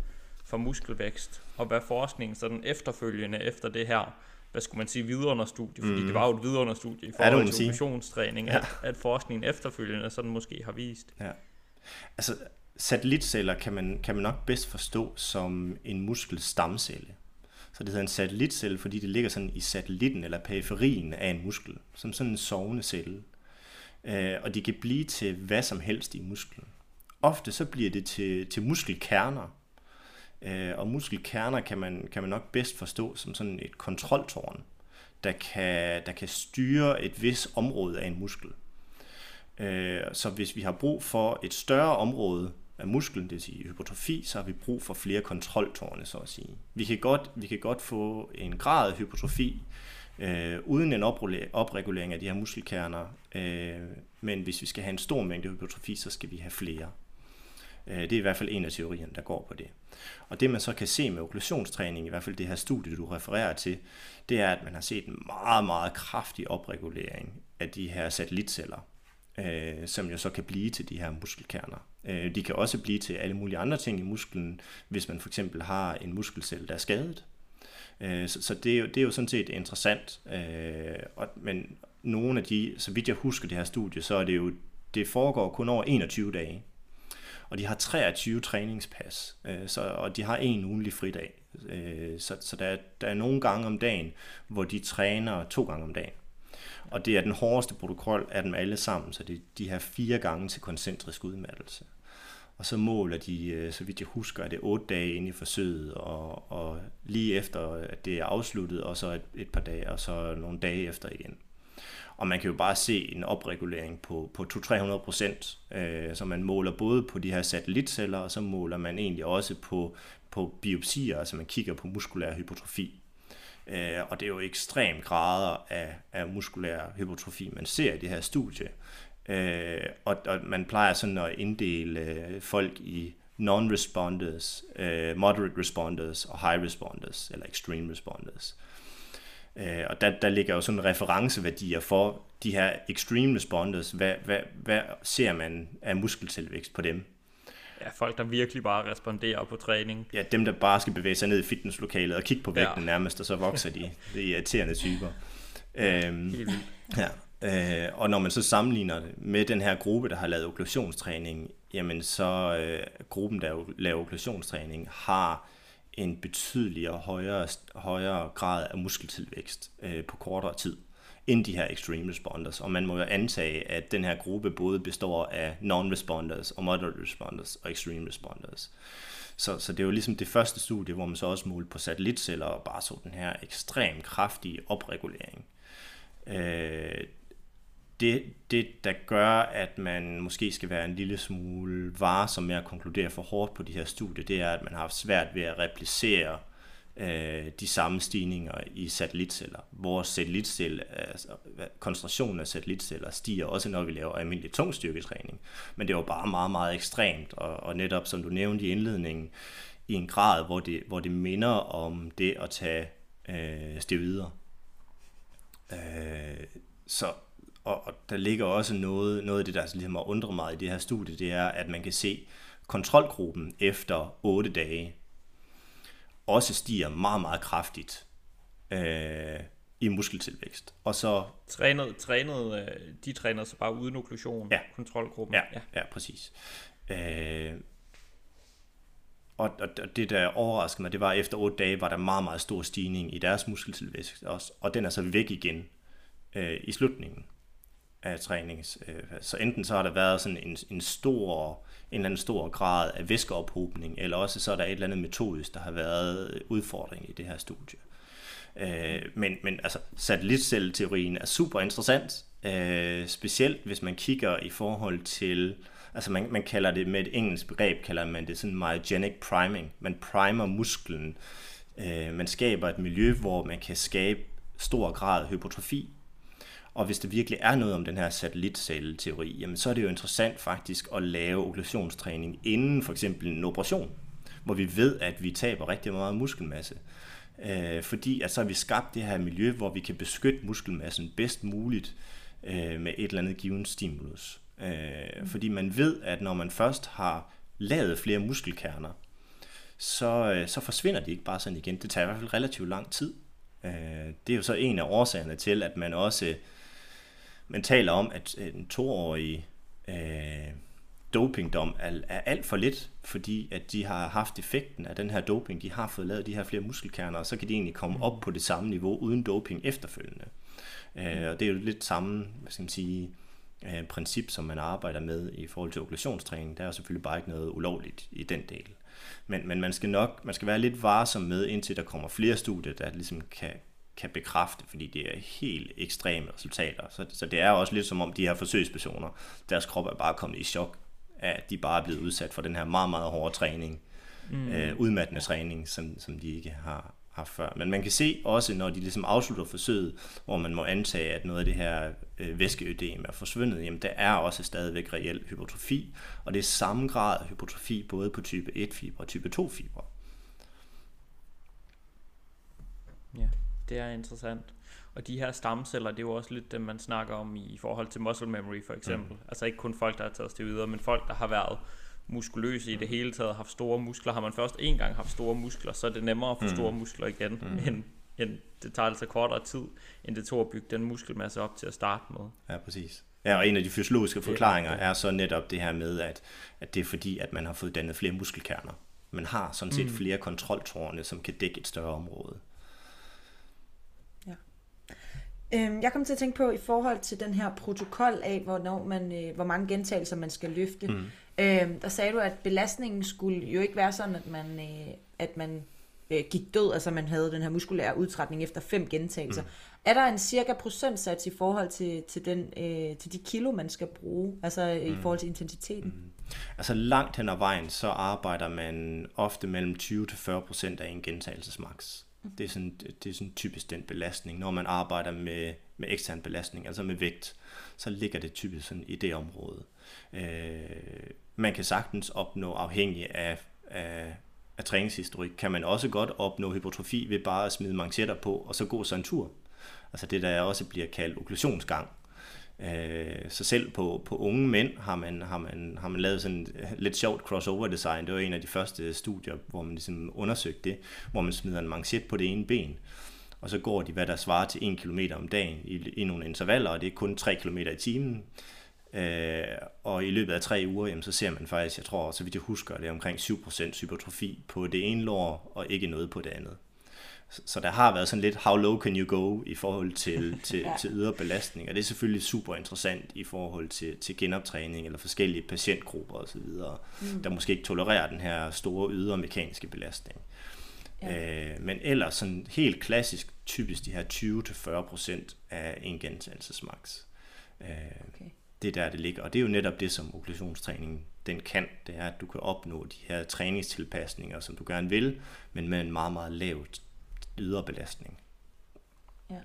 Speaker 3: for muskelvækst, og hvad forskningen sådan efterfølgende efter det her hvad skulle man sige, vidunderstudie, fordi mm. det var jo et vidunderstudie i forhold ja, til operationstræning, ja. at, at forskningen efterfølgende sådan måske har vist.
Speaker 1: Ja. Altså, satellitceller kan man, kan man nok bedst forstå som en muskelstamcelle. Så det hedder en satellitcelle, fordi det ligger sådan i satellitten eller periferien af en muskel, som sådan en sovende celle. Øh, og de kan blive til hvad som helst i musklen. Ofte så bliver det til, til muskelkerner, øh, og muskelkerner kan man, kan man nok bedst forstå som sådan et kontroltårn, der kan, der kan styre et vis område af en muskel. Øh, så hvis vi har brug for et større område af musklen, det vil sige hypotrofi, så har vi brug for flere kontroltårne, så at sige. Vi kan godt, vi kan godt få en grad af hypotrofi, øh, uden en opregulering af de her muskelkerner, øh, men hvis vi skal have en stor mængde hypertrofi, så skal vi have flere. Øh, det er i hvert fald en af teorierne, der går på det. Og det man så kan se med okklusionstræning, i hvert fald det her studie, du refererer til, det er, at man har set en meget, meget kraftig opregulering af de her satellitceller øh, som jo så kan blive til de her muskelkerner. Øh, de kan også blive til alle mulige andre ting i musklen, hvis man for eksempel har en muskelcelle, der er skadet. Øh, så så det, er jo, det er jo sådan set interessant. Øh, og, men nogle af de, så vidt jeg husker det her studie, så er det jo, det foregår kun over 21 dage. Og de har 23 træningspas, øh, så, og de har en ugenlig fridag. Øh, så så der, der er nogle gange om dagen, hvor de træner to gange om dagen. Og det er den hårdeste protokol af dem alle sammen, så det er de her fire gange til koncentrisk udmattelse. Og så måler de, øh, så vidt jeg husker, at det er otte dage inde i forsøget, og, og lige efter at det er afsluttet, og så et, et par dage, og så nogle dage efter igen. Og man kan jo bare se en opregulering på, på 200-300 procent, øh, så man måler både på de her satellitceller, og så måler man egentlig også på, på biopsier, altså man kigger på muskulær hypotrofi. Øh, og det er jo ekstrem grader af, af muskulær hypotrofi, man ser i det her studie. Øh, og, og man plejer sådan at inddele øh, folk i non-responders, øh, moderate responders og high responders, eller extreme responders. Øh, og der, der ligger jo sådan referenceværdier for de her extreme responders. Hvad, hvad, hvad ser man af muskeltilvækst på dem?
Speaker 3: Ja, folk, der virkelig bare responderer på træning.
Speaker 1: Ja, dem, der bare skal bevæge sig ned i fitnesslokalet og kigge på vægten ja. nærmest, og så vokser de. Det er irriterende typer. Øhm, ja. Øh, og når man så sammenligner det med den her gruppe, der har lavet okklusionstræning, jamen så øh, gruppen, der laver okklusionstræning, har en betydeligere højere, højere grad af muskeltilvækst øh, på kortere tid end de her extreme responders. Og man må jo antage, at den her gruppe både består af non-responders og moderate responders og extreme responders. Så, så det er jo ligesom det første studie, hvor man så også målte på satellitceller og bare så den her ekstrem kraftige opregulering. Øh, det, det, der gør, at man måske skal være en lille smule varsom med at konkludere for hårdt på de her studier, det er, at man har haft svært ved at replicere øh, de samme stigninger i satellitceller. Vores satellitceller, altså, koncentrationen af satellitceller stiger også, når vi laver almindelig tungstyrketræning. Men det var bare meget, meget ekstremt, og, og netop som du nævnte i indledningen, i en grad, hvor det, hvor det minder om det at tage øh, steroider. Øh, så, og, og der ligger også noget, noget af det, der ligesom har undret mig i det her studie, det er, at man kan se kontrolgruppen efter 8 dage, også stiger meget, meget kraftigt øh, i muskeltilvækst. Og så...
Speaker 3: Trænet, trænet, øh, de træner så bare uden okklusion,
Speaker 1: ja.
Speaker 3: kontrolgruppen.
Speaker 1: Ja, ja. ja præcis. Øh, og, og det, der overraskede mig, det var, at efter 8 dage var der meget, meget stor stigning i deres muskeltilvækst også, og den er så væk igen øh, i slutningen af trænings. Øh, så enten så har der været sådan en, en stor, en eller anden stor grad af væskeophobning, eller også så er der et eller andet metodisk, der har været øh, udfordring i det her studie. Øh, men, men altså, satellitcelleteorien er super interessant, øh, specielt hvis man kigger i forhold til, altså man, man kalder det med et engelsk begreb, kalder man det sådan myogenic priming. Man primer musklen. Øh, man skaber et miljø, hvor man kan skabe stor grad hypotrofi, og hvis det virkelig er noget om den her satellitcelleteori, jamen så er det jo interessant faktisk at lave okklusionstræning inden for eksempel en operation, hvor vi ved, at vi taber rigtig meget muskelmasse. Øh, fordi at så har vi skabt det her miljø, hvor vi kan beskytte muskelmassen bedst muligt øh, med et eller andet given stimulus. Øh, fordi man ved, at når man først har lavet flere muskelkerner, så, øh, så forsvinder de ikke bare sådan igen. Det tager i hvert fald relativt lang tid. Øh, det er jo så en af årsagerne til, at man også man taler om, at en toårig øh, dopingdom er, er alt for lidt, fordi at de har haft effekten af den her doping. De har fået lavet de her flere muskelkerner, og så kan de egentlig komme op på det samme niveau uden doping efterfølgende. Øh, og det er jo lidt samme, hvad skal man sige, øh, princip, som man arbejder med i forhold til okklusionstræning. Der er selvfølgelig bare ikke noget ulovligt i den del. Men, men man skal nok man skal være lidt varsom med, indtil der kommer flere studier, der ligesom kan, kan bekræfte, fordi det er helt ekstreme resultater. Så, så det er også lidt som om de her forsøgspersoner, deres krop er bare kommet i chok af, at de bare er blevet udsat for den her meget, meget hårde træning, mm. øh, udmattende træning, som, som de ikke har, haft før. Men man kan se også, når de ligesom afslutter forsøget, hvor man må antage, at noget af det her øh, væskeødem er forsvundet, jamen der er også stadigvæk reel hypotrofi, og det er samme grad hypotrofi både på type 1-fiber og type 2-fiber.
Speaker 3: Ja, det er interessant. Og de her stamceller, det er jo også lidt det, man snakker om i forhold til muscle memory for eksempel. Mm. Altså ikke kun folk, der har taget steroider, men folk, der har været muskuløse i det hele taget, haft store muskler. Har man først en gang haft store muskler, så er det nemmere at få mm. store muskler igen, mm. end, end det tager altså kortere tid, end det tog at bygge den muskelmasse op til at starte med.
Speaker 1: Ja, præcis. Ja, og en af de fysiologiske forklaringer er så netop det her med, at, at det er fordi, at man har fået dannet flere muskelkerner. Man har sådan set mm. flere kontroltårne, som kan dække et større område.
Speaker 4: Øhm, jeg kom til at tænke på i forhold til den her protokol af, hvornår man, øh, hvor mange gentagelser man skal løfte. Mm. Øh, der sagde du, at belastningen skulle jo ikke være sådan, at man, øh, at man øh, gik død, altså man havde den her muskulære udtrætning efter fem gentagelser. Mm. Er der en cirka procentsats i forhold til, til, den, øh, til de kilo, man skal bruge, altså mm. i forhold til intensiteten? Mm.
Speaker 1: Altså langt hen ad vejen, så arbejder man ofte mellem 20-40% af en gentagelsesmaks. Det er, sådan, det er sådan typisk den belastning. Når man arbejder med, med ekstern belastning, altså med vægt, så ligger det typisk sådan i det område. Øh, man kan sagtens opnå afhængig af, af, af træningshistorik, kan man også godt opnå hypotrofi ved bare at smide manchetter på, og så gå sig en tur. Altså det, der også bliver kaldt okklusionsgang. Øh, så selv på, på unge mænd har man, har, man, har man lavet sådan et lidt sjovt crossover design. Det var en af de første studier, hvor man ligesom undersøgte det, hvor man smider en manchet på det ene ben, og så går de, hvad der svarer til 1 km om dagen i, i nogle intervaller, og det er kun 3 km i timen. Øh, og i løbet af tre uger, jamen, så ser man faktisk, jeg tror, så vidt jeg husker, det er omkring 7% hypertrofi på det ene lår, og ikke noget på det andet. Så, der har været sådan lidt, how low can you go i forhold til, til, ja. til ydre belastning, og det er selvfølgelig super interessant i forhold til, til genoptræning eller forskellige patientgrupper osv., mm. der måske ikke tolererer den her store ydre mekaniske belastning. Ja. Øh, men ellers sådan helt klassisk, typisk de her 20-40% af en gentagelsesmaks. Øh, okay det er der, det ligger. Og det er jo netop det, som okklusionstræning den kan. Det er, at du kan opnå de her træningstilpasninger, som du gerne vil, men med en meget, meget lav ydre belastning.
Speaker 4: Ja.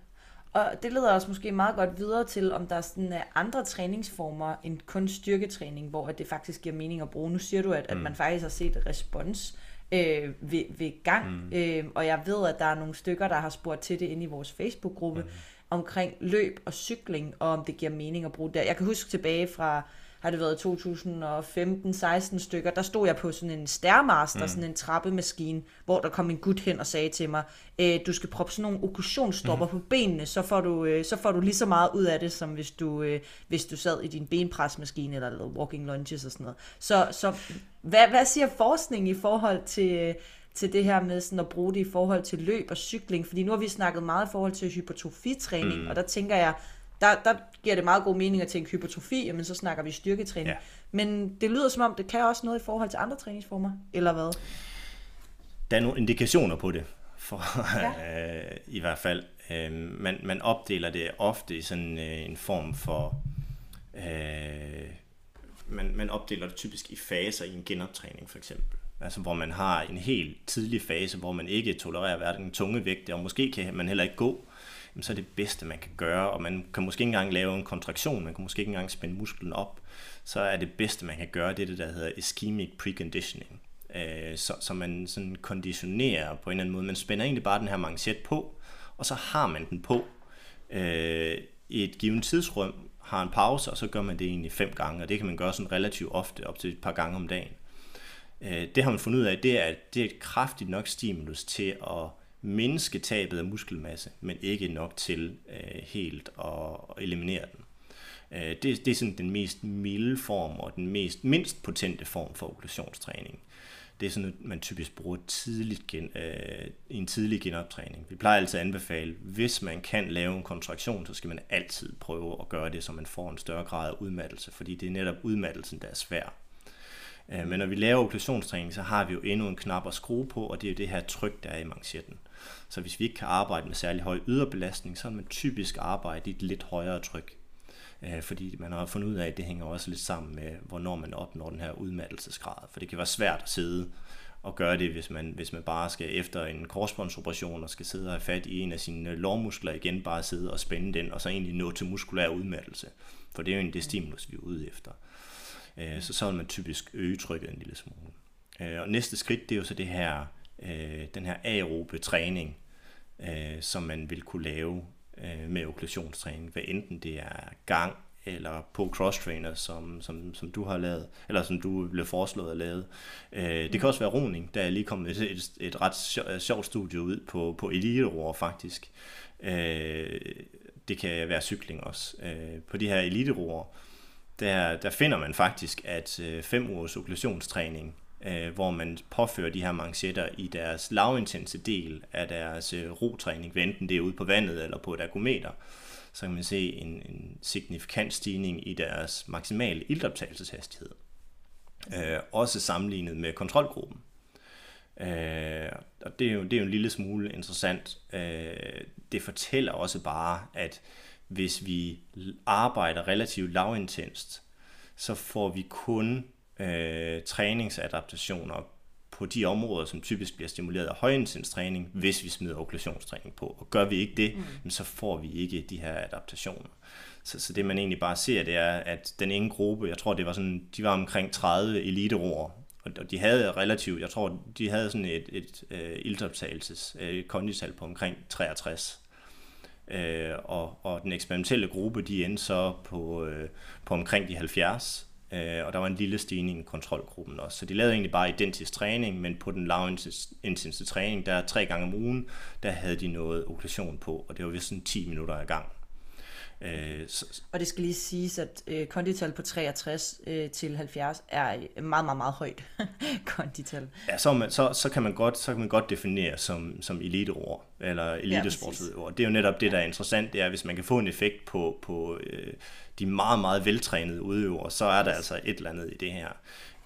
Speaker 4: Og det leder os måske meget godt videre til, om der er sådan andre træningsformer end kun styrketræning, hvor det faktisk giver mening at bruge. Nu siger du, at, mm. at man faktisk har set respons øh, ved, ved gang, mm. øh, og jeg ved, at der er nogle stykker, der har spurgt til det inde i vores Facebook-gruppe, mm omkring løb og cykling, og om det giver mening at bruge det. Jeg kan huske tilbage fra, har det været 2015-16 stykker, der stod jeg på sådan en stærmaster, mm. sådan en trappemaskine, hvor der kom en gut hen og sagde til mig, øh, du skal proppe sådan nogle okklusionsstopper mm. på benene, så får, du, øh, så får du lige så meget ud af det, som hvis du, øh, hvis du sad i din benpresmaskine eller lavede walking lunges og sådan noget. Så, så hvad, hvad siger forskning i forhold til, til det her med sådan at bruge det i forhold til løb og cykling, fordi nu har vi snakket meget i forhold til hypertrofitræning, mm. og der tænker jeg, der, der giver det meget god mening at tænke hypertrofi, men så snakker vi styrketræning. Ja. Men det lyder som om, det kan også noget i forhold til andre træningsformer, eller hvad?
Speaker 1: Der er nogle indikationer på det, for, ja. øh, i hvert fald. Øh, man, man opdeler det ofte i sådan øh, en form for... Øh, man, man opdeler det typisk i faser i en genoptræning, for eksempel. Altså hvor man har en helt tidlig fase, hvor man ikke tolererer hverken tunge vægte, og måske kan man heller ikke gå, så er det bedste, man kan gøre, og man kan måske ikke engang lave en kontraktion, man kan måske ikke engang spænde musklen op, så er det bedste, man kan gøre, det er det, der hedder ischemic preconditioning. Øh, så, så man sådan konditionerer på en eller anden måde. Man spænder egentlig bare den her manchet på, og så har man den på øh, i et givet tidsrum, har en pause, og så gør man det egentlig fem gange, og det kan man gøre sådan relativt ofte, op til et par gange om dagen. Øh, det har man fundet ud af, det er, at det er et kraftigt nok stimulus til at mindske tabet af muskelmasse, men ikke nok til øh, helt at, eliminere den. Øh, det, det er sådan den mest milde form og den mest mindst potente form for okklusionstræning. Det er sådan, at man typisk bruger tidligt gen, øh, i en tidlig genoptræning. Vi plejer altid at anbefale, hvis man kan lave en kontraktion, så skal man altid prøve at gøre det, så man får en større grad af udmattelse, fordi det er netop udmattelsen, der er svær. Øh, men når vi laver okklusionstræning, så har vi jo endnu en knap at skrue på, og det er jo det her tryk, der er i manchetten. Så hvis vi ikke kan arbejde med særlig høj yderbelastning, så vil man typisk arbejde i et lidt højere tryk. Øh, fordi man har fundet ud af, at det hænger også lidt sammen med, hvornår man opnår den her udmattelsesgrad. For det kan være svært at sidde og gøre det, hvis man, hvis man bare skal efter en korsbåndsoperation og skal sidde og have fat i en af sine lårmuskler igen, bare sidde og spænde den, og så egentlig nå til muskulær udmattelse. For det er jo en det stimulus, vi er ude efter. Øh, så så vil man typisk øge trykket en lille smule. Øh, og næste skridt, det er jo så det her, den her aerobe træning, Øh, som man vil kunne lave øh, med okklusionstræning, hvad enten det er gang eller på cross-trainer, som, som, som du har lavet, eller som du blev foreslået at lave. Øh, det kan også være roning, der er lige kommet et, et, et ret sjovt studie ud på, på elite faktisk. Øh, det kan være cykling også. Øh, på de her elite der, der finder man faktisk, at øh, fem ugers okklusionstræning øh, hvor man påfører de her manchetter i deres lavintense del af deres øh, rotræning, enten det er ude på vandet eller på et ergometer, så kan man se en, en signifikant stigning i deres maksimale iltoptagelseshastighed. Øh, også sammenlignet med kontrolgruppen. Øh, og det er, jo, det er jo en lille smule interessant. Øh, det fortæller også bare, at hvis vi arbejder relativt lavintenst, så får vi kun øh, træningsadaptationer på de områder, som typisk bliver stimuleret af højintenstræning, hvis vi smider okklusionstræning på. Og gør vi ikke det, mm. så får vi ikke de her adaptationer. Så, så det man egentlig bare ser, det er, at den ene gruppe, jeg tror det var sådan, de var omkring 30 eliteroer, og de havde relativt, jeg tror, de havde sådan et, et uh, ildoptagelses uh, kondital på omkring 63. Uh, og, og den eksperimentelle gruppe, de endte så på, uh, på omkring de 70, Øh, og der var en lille stigning i kontrolgruppen også. Så de lavede egentlig bare identisk træning, men på den lavintensive træning, der tre gange om ugen, der havde de noget okklusion på, og det var vist sådan 10 minutter ad gang.
Speaker 4: Øh, så, og det skal lige siges, at øh, kondital på 63 øh, til 70 er meget, meget, meget højt kondital.
Speaker 1: Ja, så, man, så, så, kan man godt, så kan man godt definere som, som eliteord, eller elitesportsudøver. Ja, det er jo netop det, der er interessant, det er, hvis man kan få en effekt på, på øh, de meget, meget veltrænede udøvere, så er der altså et eller andet i det her.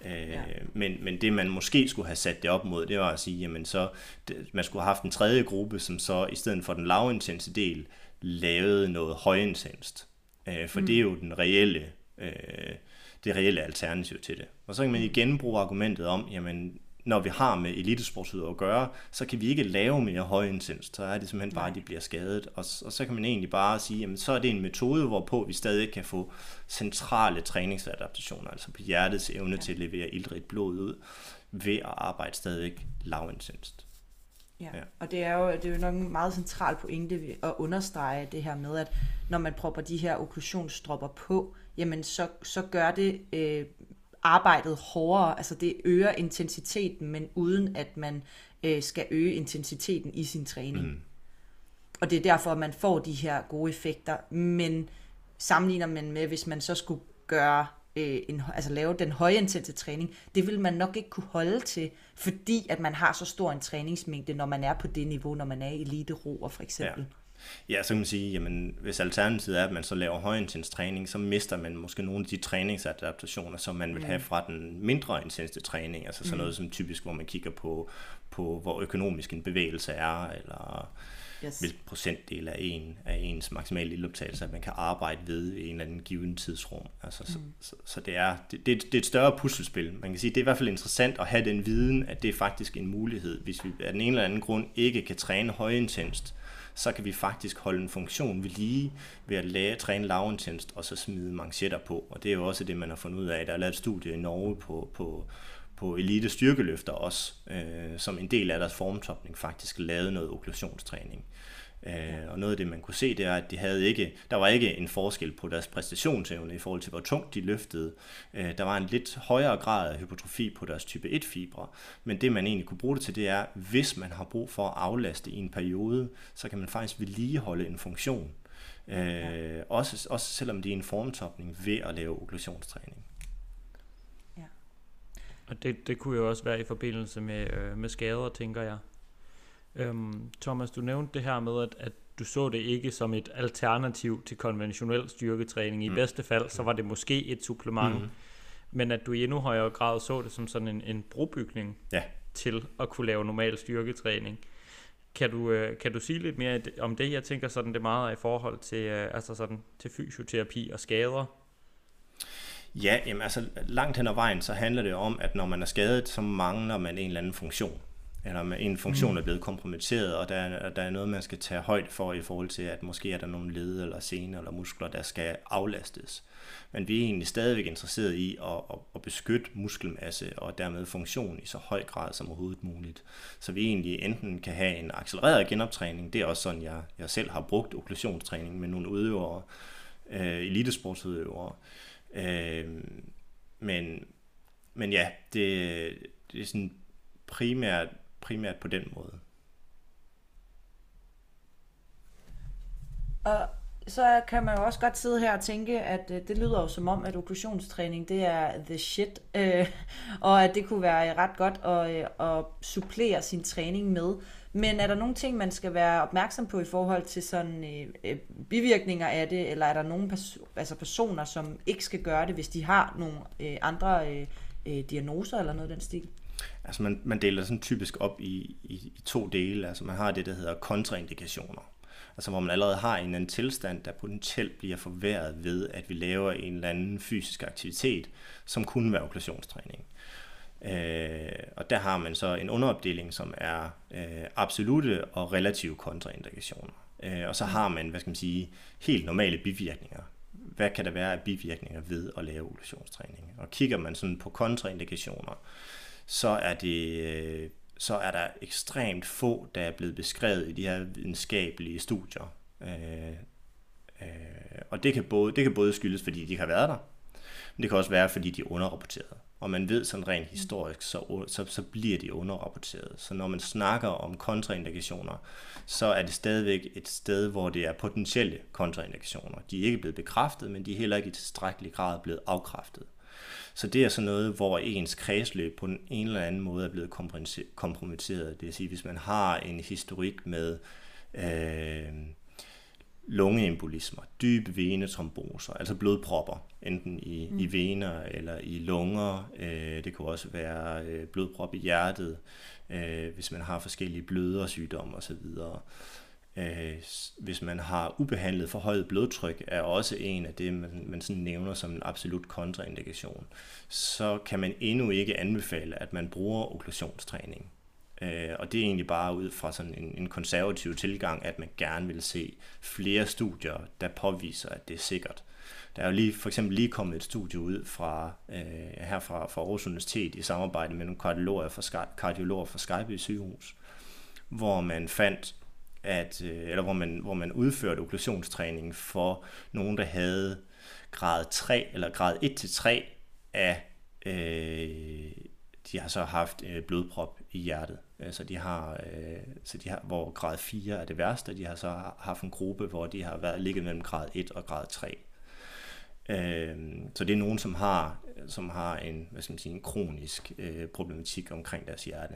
Speaker 1: Øh, ja. men, men det man måske skulle have sat det op mod, det var at sige, jamen så, det, man skulle have haft en tredje gruppe, som så i stedet for den lavintense del, lavede noget højintenst. Øh, for mm. det er jo den reelle, øh, det reelle alternativ til det. Og så kan man igen bruge argumentet om, jamen når vi har med elitesportsudøvere at gøre, så kan vi ikke lave mere højintenst. Så er det simpelthen bare, at de bliver skadet. Og, og så kan man egentlig bare sige, jamen så er det en metode, hvorpå vi stadig kan få centrale træningsadaptationer, altså på hjertets evne ja. til at levere ildrigt blod ud, ved at arbejde stadig lavintenst.
Speaker 4: Ja. ja, og det er jo, det er jo nok en meget central pointe at understrege det her med, at når man propper de her okklusionsstropper på, jamen så, så gør det øh, arbejdet hårdere, altså det øger intensiteten, men uden at man øh, skal øge intensiteten i sin træning. Mm. Og det er derfor, at man får de her gode effekter, men sammenligner man med, hvis man så skulle gøre øh, en, altså lave den højintense træning, det vil man nok ikke kunne holde til, fordi at man har så stor en træningsmængde, når man er på det niveau, når man er i elite roer for eksempel.
Speaker 1: Ja, så kan man sige, jamen, hvis alternativet er, at man så laver højintenstræning, så mister man måske nogle af de træningsadaptationer, som man vil have mm. fra den mindre intense træning. Altså sådan mm. noget som typisk, hvor man kigger på, på hvor økonomisk en bevægelse er, eller yes. hvilken procentdel af, en, af ens maksimale ildoptagelse, at man kan arbejde ved i en eller anden given tidsrum. Altså, mm. så, så, så det, er, det, det, det er et større puslespil. Man kan sige, det er i hvert fald interessant at have den viden, at det er faktisk en mulighed, hvis vi af den ene eller anden grund ikke kan træne højintenst, så kan vi faktisk holde en funktion ved lige ved at lære, træne lavintensivt og så smide manchetter på. Og det er jo også det, man har fundet ud af. Der er lavet et studie i Norge på, på, på elite styrkeløfter også, øh, som en del af deres formtopning faktisk lavede noget okklusionstræning. Øh, og noget af det, man kunne se, det er, at de havde ikke, der var ikke en forskel på deres præstationsevne i forhold til, hvor tungt de løftede. Øh, der var en lidt højere grad af hypotrofi på deres type 1-fibre, men det, man egentlig kunne bruge det til, det er, hvis man har brug for at aflaste i en periode, så kan man faktisk vedligeholde en funktion. Øh, også, også selvom det er en formtopning ved at lave okklusionstræning.
Speaker 3: Ja. Og det, det kunne jo også være i forbindelse med, øh, med skader, tænker jeg. Øhm, Thomas, du nævnte det her med, at, at du så det ikke som et alternativ til konventionel styrketræning. I mm. bedste fald, så var det måske et supplement, mm. men at du i endnu højere grad så det som sådan en, en brobygning ja. til at kunne lave normal styrketræning. Kan du, øh, kan du sige lidt mere om det? Jeg tænker sådan, det meget er i forhold til, øh, altså sådan, til fysioterapi og skader.
Speaker 1: Ja, jamen altså langt hen ad vejen, så handler det om, at når man er skadet, så mangler man en eller anden funktion eller en funktion mm. er blevet kompromitteret, og der er, der er noget, man skal tage højde for i forhold til, at måske er der nogle led eller sener eller muskler, der skal aflastes. Men vi er egentlig stadigvæk interesseret i at, at, at beskytte muskelmasse og dermed funktion i så høj grad som overhovedet muligt. Så vi egentlig enten kan have en accelereret genoptræning, det er også sådan, jeg, jeg selv har brugt okklusionstræning med nogle udøvere, øh, elitesportsudøvere. Øh, men, men ja, det, det er sådan primært primært på den måde.
Speaker 4: Og så kan man jo også godt sidde her og tænke, at øh, det lyder jo som om, at okklusionstræning det er the shit, øh, og at det kunne være øh, ret godt at, øh, at supplere sin træning med. Men er der nogle ting, man skal være opmærksom på i forhold til sådan øh, bivirkninger af det, eller er der nogle pers- altså personer, som ikke skal gøre det, hvis de har nogle øh, andre øh, diagnoser eller noget af den stil?
Speaker 1: Altså man, man deler sådan typisk op i, i, i to dele. Altså man har det, der hedder kontraindikationer. Altså hvor man allerede har en eller anden tilstand, der potentielt bliver forværret ved, at vi laver en eller anden fysisk aktivitet, som kunne være okklusionstræning. Øh, og der har man så en underopdeling, som er øh, absolute og relative kontraindikationer. Øh, og så har man, hvad skal man sige, helt normale bivirkninger. Hvad kan der være af bivirkninger ved at lave okklusionstræning? Og kigger man sådan på kontraindikationer, så er det øh, så er der ekstremt få, der er blevet beskrevet i de her videnskabelige studier. Øh, øh, og det kan, både, det kan både skyldes, fordi de har været der, men det kan også være, fordi de er underrapporteret. Og man ved sådan rent historisk, så, så, så bliver de underrapporteret. Så når man snakker om kontraindikationer, så er det stadigvæk et sted, hvor det er potentielle kontraindikationer. De er ikke blevet bekræftet, men de er heller ikke i tilstrækkelig grad blevet afkræftet. Så det er sådan noget, hvor ens kredsløb på en eller anden måde er blevet kompromitteret. Det vil sige, hvis man har en historik med øh, lungeembolismer, dybe venetromboser, altså blodpropper, enten i, mm. i vener eller i lunger. Øh, det kan også være øh, blodprop i hjertet, øh, hvis man har forskellige blødersygdomme osv. Øh, hvis man har ubehandlet forhøjet blodtryk, er også en af det, man, man sådan nævner som en absolut kontraindikation. Så kan man endnu ikke anbefale, at man bruger okklusionstræning. Øh, og det er egentlig bare ud fra sådan en, en konservativ tilgang, at man gerne vil se flere studier, der påviser, at det er sikkert. Der er jo lige, for eksempel lige kommet et studie ud fra, øh, her fra, fra Aarhus Universitet i samarbejde med nogle kardiologer fra, kardiologer fra Skype sygehus, hvor man fandt at, øh, eller hvor man, hvor man udførte okklusionstræning for nogen, der havde grad 3 eller grad 1-3 af, øh, de har så haft øh, blodprop i hjertet. Øh, så de har, øh, så de har, hvor grad 4 er det værste, de har så haft en gruppe, hvor de har været ligget mellem grad 1 og grad 3. Øh, så det er nogen, som har, som har en, hvad skal man sige, en kronisk øh, problematik omkring deres hjerte.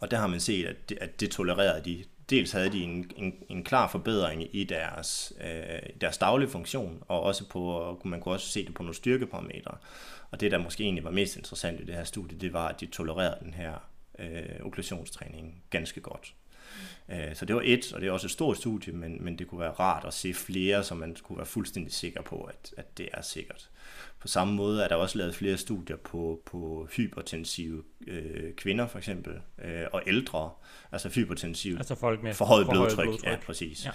Speaker 1: Og der har man set, at det, at det tolererede de. Dels havde de en, en, en klar forbedring i deres, øh, deres daglige funktion, og også på, man kunne også se det på nogle styrkeparametre. Og det, der måske egentlig var mest interessant i det her studie, det var, at de tolererede den her øh, okklusionstræning ganske godt. Øh, så det var et, og det er også et stort studie, men, men det kunne være rart at se flere, så man kunne være fuldstændig sikker på, at, at det er sikkert. På samme måde er der også lavet flere studier på, på hypertensive øh, kvinder for eksempel, øh, og ældre, altså hypertensive,
Speaker 3: altså folk med
Speaker 1: forhøjet blodtryk. blodtryk. Ja, præcis.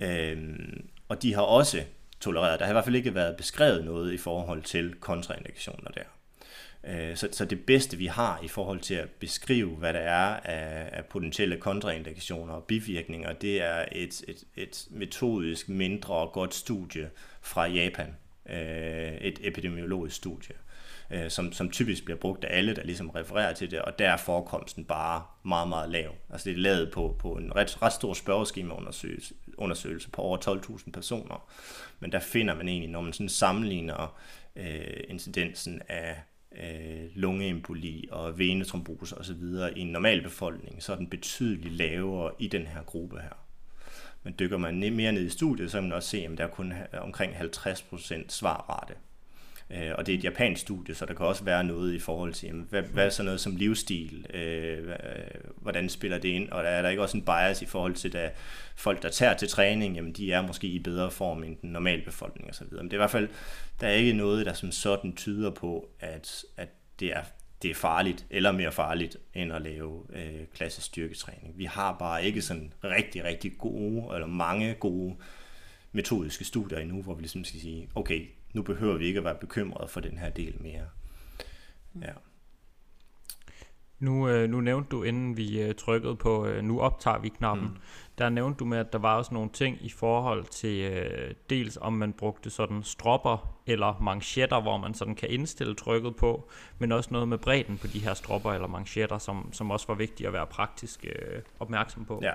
Speaker 1: Ja. Øhm, og de har også tolereret, der har i hvert fald ikke været beskrevet noget i forhold til kontraindikationer der. Øh, så, så det bedste vi har i forhold til at beskrive, hvad der er af, af potentielle kontraindikationer og bivirkninger, det er et, et, et metodisk mindre og godt studie fra Japan. Øh, et epidemiologisk studie, øh, som, som typisk bliver brugt af alle, der ligesom refererer til det, og der er forekomsten bare meget, meget lav. Altså det er lavet på, på en ret, ret stor spørgeskemaundersøgelse undersøgelse på over 12.000 personer, men der finder man egentlig, når man sådan sammenligner øh, incidensen af øh, lungeemboli og venetrombose osv. i en normal befolkning, så er den betydeligt lavere i den her gruppe her. Men dykker man mere ned i studiet, så kan man også se, at der er kun øh, omkring 50% svarrate. Øh, og det er et japansk studie, så der kan også være noget i forhold til, jamen, hvad, hvad er så noget som livsstil, øh, øh, hvordan spiller det ind, og der er der ikke også en bias i forhold til, at folk, der tager til træning, jamen de er måske i bedre form end den normale befolkning osv. Men det er i hvert fald, der er ikke noget, der som sådan tyder på, at, at det er det er farligt, eller mere farligt, end at lave øh, klassisk styrketræning. Vi har bare ikke sådan rigtig, rigtig gode, eller mange gode metodiske studier endnu, hvor vi ligesom skal sige, okay, nu behøver vi ikke at være bekymrede for den her del mere. Ja.
Speaker 3: Nu, øh, nu nævnte du, inden vi øh, trykkede på, øh, nu optager vi knappen, mm der nævnte du med, at der var også nogle ting i forhold til øh, dels om man brugte sådan stropper eller manchetter, hvor man sådan kan indstille trykket på, men også noget med bredden på de her stropper eller manchetter, som, som også var vigtigt at være praktisk øh, opmærksom på.
Speaker 1: Ja.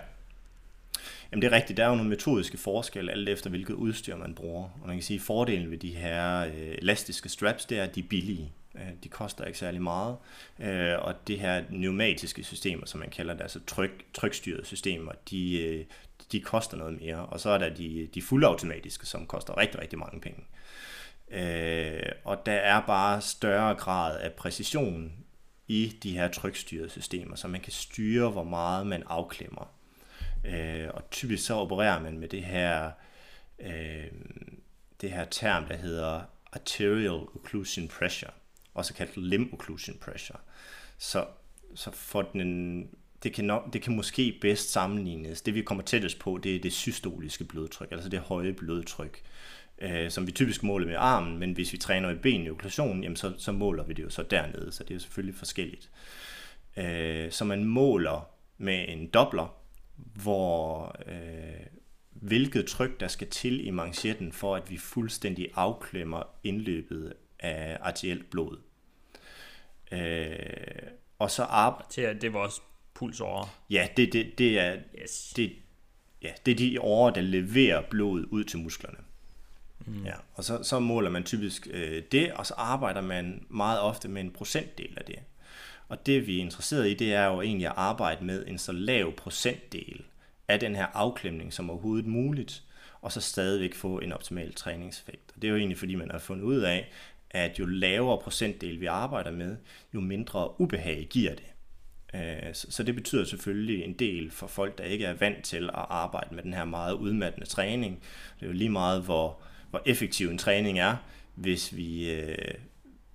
Speaker 1: Jamen det er rigtigt, der er jo nogle metodiske forskelle, alt efter hvilket udstyr man bruger. Og man kan sige, at fordelen ved de her øh, elastiske straps, det er, at de er billige. Øh, de koster ikke særlig meget. Øh, og det her pneumatiske systemer, som man kalder det, altså tryk, trykstyrede systemer, de, øh, de koster noget mere. Og så er der de, de fuldautomatiske, som koster rigtig, rigtig mange penge. Og der er bare større grad af præcision i de her trykstyrede systemer, så man kan styre, hvor meget man afklemmer. Og typisk så opererer man med det her, det her term, der hedder arterial occlusion pressure også kaldt limb occlusion pressure. Så, så for den, det, kan nok, det kan måske bedst sammenlignes. Det vi kommer tættest på, det er det systoliske blodtryk, altså det høje blodtryk, øh, som vi typisk måler med armen, men hvis vi træner i ben i okklusionen, jamen så, så måler vi det jo så dernede, så det er jo selvfølgelig forskelligt. Øh, så man måler med en dobler, hvor øh, hvilket tryk der skal til i manchetten, for at vi fuldstændig afklemmer indløbet af arterielt blod. Øh, og så arbejder...
Speaker 3: Til at det var også pulsårer.
Speaker 1: Ja, det, det, det er... Yes. Det, ja, det er de årer, der leverer blodet ud til musklerne. Mm. Ja, og så, så måler man typisk øh, det, og så arbejder man meget ofte med en procentdel af det. Og det vi er interesseret i, det er jo egentlig at arbejde med en så lav procentdel af den her afklemning som overhovedet muligt, og så stadigvæk få en optimal træningseffekt. Og det er jo egentlig fordi, man har fundet ud af, at jo lavere procentdel vi arbejder med, jo mindre ubehag giver det. Øh, så det betyder selvfølgelig en del for folk, der ikke er vant til at arbejde med den her meget udmattende træning. Det er jo lige meget, hvor, hvor effektiv en træning er, hvis vi, øh,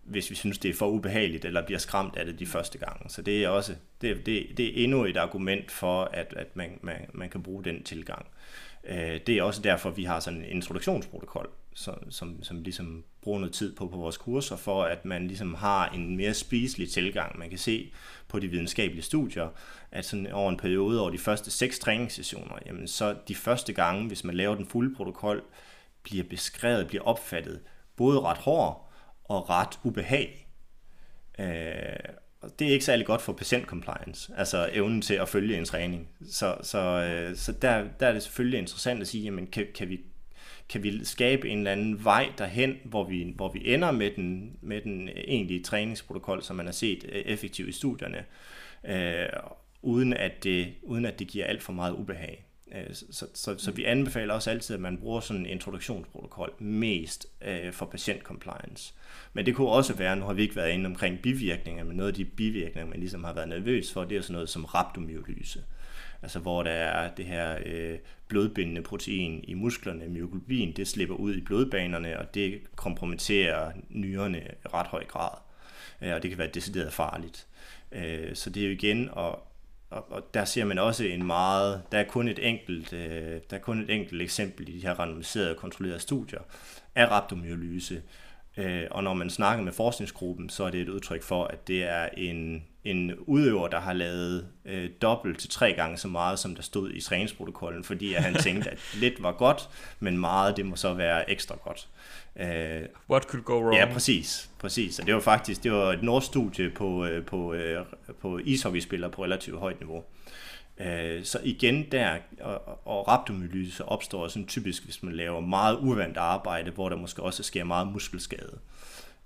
Speaker 1: hvis vi synes, det er for ubehageligt, eller bliver skræmt af det de første gange. Så det er også det, det, det er endnu et argument for, at, at man, man, man kan bruge den tilgang. Øh, det er også derfor, vi har sådan en introduktionsprotokol, som, som, som ligesom bruger noget tid på på vores kurser, for at man ligesom har en mere spiselig tilgang. Man kan se på de videnskabelige studier, at sådan over en periode over de første seks træningssessioner, jamen så de første gange, hvis man laver den fulde protokol, bliver beskrevet, bliver opfattet både ret hård og ret ubehagelig. Øh, og det er ikke særlig godt for patient compliance, altså evnen til at følge en træning. Så, så, øh, så der, der er det selvfølgelig interessant at sige, jamen kan, kan, vi, kan vi skabe en eller anden vej derhen, hvor vi, hvor vi ender med den, med den egentlige træningsprotokol, som man har set øh, effektiv effektivt i studierne. Øh, uden at det, uden at det giver alt for meget ubehag. Øh, så, så, så vi anbefaler også altid, at man bruger sådan en introduktionsprotokol mest øh, for patient-compliance. Men det kunne også være, nu har vi ikke været inde omkring bivirkninger, men noget af de bivirkninger, man ligesom har været nervøs for, det er sådan noget som rhabdomyolyse. Altså hvor der er det her øh, blodbindende protein i musklerne, myoglobin, det slipper ud i blodbanerne, og det kompromitterer nyrerne i ret høj grad. Øh, og det kan være decideret farligt. Øh, så det er jo igen at og, og der ser man også en meget, der er kun et enkelt, øh, der er kun et enkelt eksempel i de her randomiserede kontrollerede studier af rhabdomyolyse. Øh, og når man snakker med forskningsgruppen, så er det et udtryk for, at det er en, en udøver, der har lavet øh, dobbelt til tre gange så meget, som der stod i træningsprotokollen, fordi at han tænkte, at lidt var godt, men meget, det må så være ekstra godt.
Speaker 3: Uh, What could go wrong?
Speaker 1: Ja, præcis. præcis. Og det var faktisk det var et norsk studie på, øh, på, øh, på ishockeyspillere på relativt højt niveau. Uh, så igen der, og, og rhabdomyolyse opstår sådan typisk, hvis man laver meget uvandt arbejde, hvor der måske også sker meget muskelskade.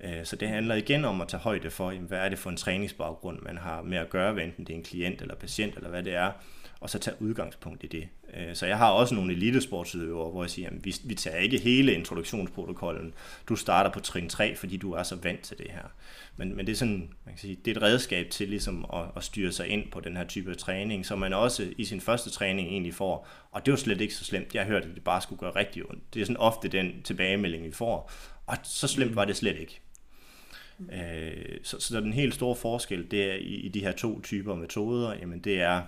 Speaker 1: Uh, så det handler igen om at tage højde for, hvad er det for en træningsbaggrund, man har med at gøre, enten det er en klient eller patient, eller hvad det er, og så tage udgangspunkt i det. Øh, så jeg har også nogle elitesportsudøvere, hvor jeg siger, at vi, vi tager ikke hele introduktionsprotokollen. Du starter på trin 3, fordi du er så vant til det her. Men, men det er sådan, man kan sige, det er et redskab til ligesom at, at styre sig ind på den her type træning, som man også i sin første træning egentlig får. Og det var slet ikke så slemt. Jeg hørte, at det bare skulle gøre rigtig ondt. Det er sådan ofte den tilbagemelding, vi får. Og så slemt var det slet ikke. Øh, så, så den helt store forskel det er i, i de her to typer metoder, jamen det er,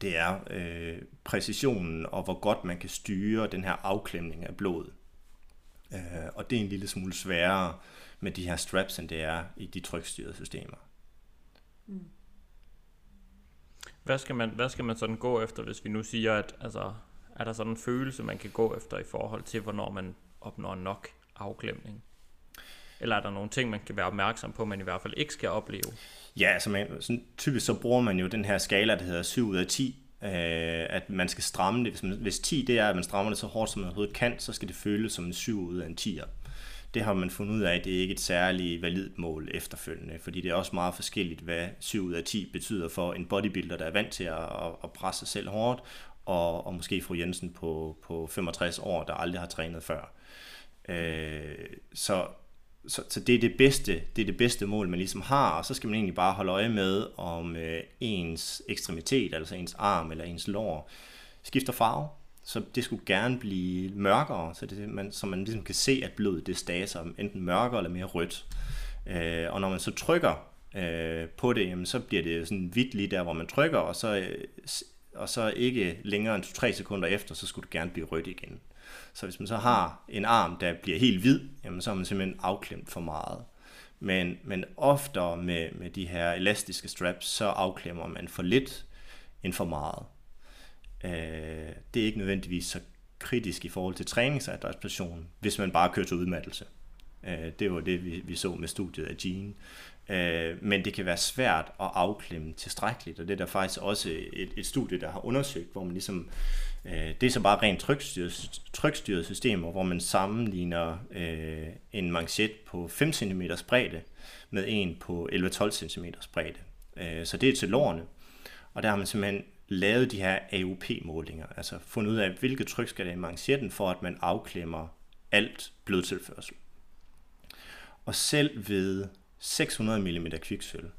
Speaker 1: det er øh, præcisionen og hvor godt man kan styre den her afklemning af blodet. Øh, og det er en lille smule sværere med de her straps, end det er i de trykstyrede systemer. Mm.
Speaker 3: Hvad skal, man, hvad skal man sådan gå efter, hvis vi nu siger, at altså, er der sådan en følelse, man kan gå efter i forhold til, hvornår man opnår nok afklemning? Eller er der nogle ting, man kan være opmærksom på, man i hvert fald ikke skal opleve?
Speaker 1: Ja, altså man, sådan, typisk så bruger man jo den her skala, der hedder 7 ud af 10, øh, at man skal stramme det. Hvis, man, hvis 10 det er, at man strammer det så hårdt, som man overhovedet kan, så skal det føles som en 7 ud af en 10'er. Det har man fundet ud af, at det er ikke et særligt validt mål efterfølgende, fordi det er også meget forskelligt, hvad 7 ud af 10 betyder for en bodybuilder, der er vant til at, at presse sig selv hårdt, og, og måske fru Jensen på, på 65 år, der aldrig har trænet før. Øh, så så, så det er det bedste, det er det bedste mål, man ligesom har, og så skal man egentlig bare holde øje med, om øh, ens ekstremitet, altså ens arm eller ens lår, skifter farve. Så det skulle gerne blive mørkere, så, det, man, så man ligesom kan se, at blodet det staser enten mørkere eller mere rødt. Øh, og når man så trykker øh, på det, jamen, så bliver det sådan hvidt lige der, hvor man trykker, og så, øh, og så ikke længere end 2-3 sekunder efter, så skulle det gerne blive rødt igen. Så hvis man så har en arm, der bliver helt hvid, jamen så er man simpelthen afklemt for meget. Men, men oftere med, med de her elastiske straps, så afklemmer man for lidt end for meget. Øh, det er ikke nødvendigvis så kritisk i forhold til træningsadaptation, hvis man bare kører til udmattelse. Øh, det var det, vi, vi så med studiet af Gene. Øh, men det kan være svært at afklemme tilstrækkeligt, og det er der faktisk også et, et studie, der har undersøgt, hvor man ligesom, øh, det er så bare rent trykstyret, trykstyret systemer, hvor man sammenligner en manchet på 5 cm bredde med en på 11-12 cm bredde. Så det er til lårene, og der har man simpelthen lavet de her AOP-målinger, altså fundet ud af, hvilket tryk skal der i manchetten, for at man afklemmer alt blodtilførsel. Og selv ved 600 mm kviksølv.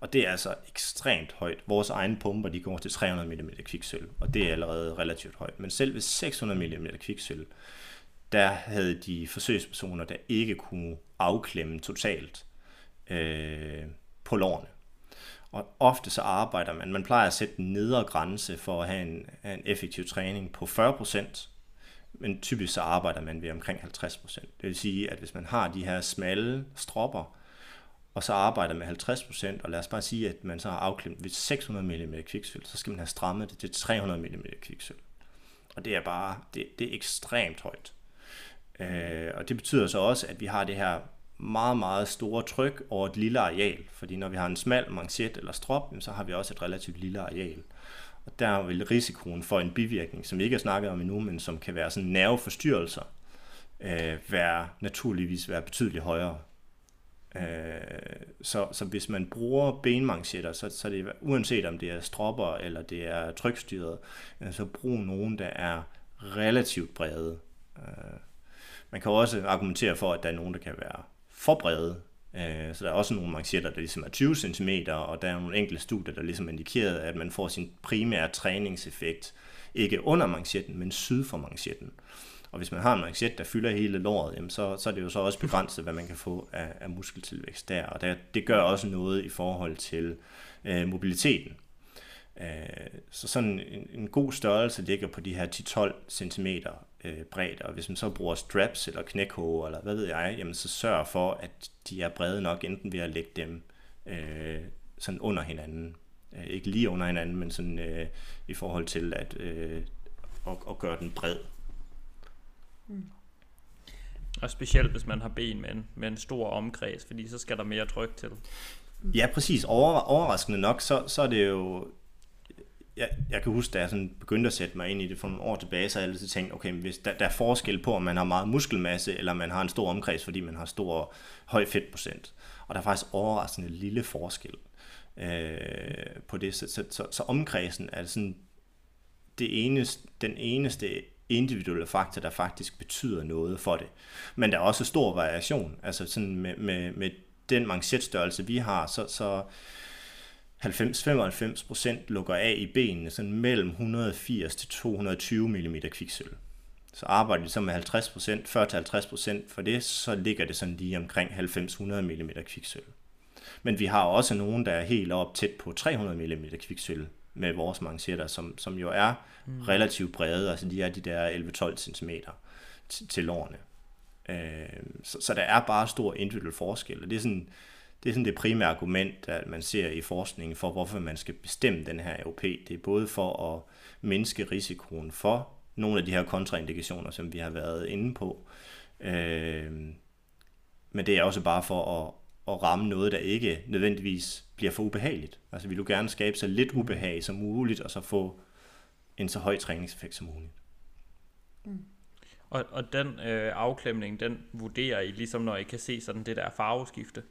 Speaker 1: Og det er altså ekstremt højt. Vores egne pumper de går til 300 mm kviksølv, og det er allerede relativt højt. Men selv ved 600 mm kviksølv, der havde de forsøgspersoner, der ikke kunne afklemme totalt øh, på lårene. Og ofte så arbejder man, man plejer at sætte en nedre grænse for at have en, en effektiv træning på 40%, men typisk så arbejder man ved omkring 50%. Det vil sige, at hvis man har de her smalle stropper, og så arbejder med 50%, og lad os bare sige, at man så har afklemt ved 600 mm kviksølv, så skal man have strammet det til 300 mm kviksølv. Og det er bare, det, det er ekstremt højt. Øh, og det betyder så også, at vi har det her meget, meget store tryk over et lille areal. Fordi når vi har en smal manchet eller strop, så har vi også et relativt lille areal. Der vil risikoen for en bivirkning, som vi ikke har snakket om endnu, men som kan være sådan nerveforstyrrelser, øh, være naturligvis være betydeligt højere. Øh, så, så hvis man bruger benmanchetter, så, så det uanset om det er stropper eller det er trykstyret, øh, så brug nogen, der er relativt brede. Øh, man kan også argumentere for, at der er nogen, der kan være for brede. Øh, så der er også nogle manchetter, der ligesom er 20 cm, og der er nogle enkelte studier, der ligesom indikerer, at man får sin primære træningseffekt ikke under manchetten, men syd for manchetten. Og hvis man har en manchet, der fylder hele låret, jamen så, så er det jo så også begrænset, hvad man kan få af, af muskeltilvækst der. Og der, det gør også noget i forhold til øh, mobiliteten. Øh, så sådan en, en god størrelse ligger på de her 10-12 cm øh, bredde, og hvis man så bruger straps eller knækhoge, eller hvad ved jeg, jamen så sørg for, at de er brede nok, enten ved at lægge dem øh, sådan under hinanden. Øh, ikke lige under hinanden, men sådan øh, i forhold til at, øh, at, at gøre den bred.
Speaker 3: Mm. Og specielt hvis man har ben med en, med en stor omkreds, fordi så skal der mere tryk til.
Speaker 1: Ja, præcis. Over, overraskende nok, så, så er det jo... Jeg, jeg kan huske, da jeg sådan begyndte at sætte mig ind i det for nogle år tilbage, så har jeg altid tænkt, okay, hvis der, der er forskel på, om man har meget muskelmasse, eller man har en stor omkreds, fordi man har stor høj fedtprocent. Og der er faktisk overraskende lille forskel øh, på det. Så, så, så, så omkredsen er sådan det eneste, den eneste individuelle faktor, der faktisk betyder noget for det. Men der er også stor variation. Altså sådan med, med, med den manchetstørrelse, vi har, så, så 90-95% lukker af i benene sådan mellem 180 til 220 mm kviksølv. Så arbejder de så med 50%, 40-50% for det, så ligger det sådan lige omkring 90-100 mm kviksølv. Men vi har også nogen, der er helt op tæt på 300 mm kviksølv med vores manchetter, som, som jo er mm. relativt brede, altså de er de der 11-12 cm til, til lårene. Øh, så, så der er bare stor individuel forskel, og det er sådan, det er sådan det primære argument, at man ser i forskningen for, hvorfor man skal bestemme den her AOP. Det er både for at mindske risikoen for nogle af de her kontraindikationer, som vi har været inde på, øh, men det er også bare for at, at ramme noget, der ikke nødvendigvis bliver for ubehageligt. Altså vi vil gerne skabe så lidt ubehag som muligt, og så få en så høj træningseffekt som muligt.
Speaker 3: Mm. Og, og den øh, afklemning, den vurderer I ligesom, når I kan se sådan det der farveskifte?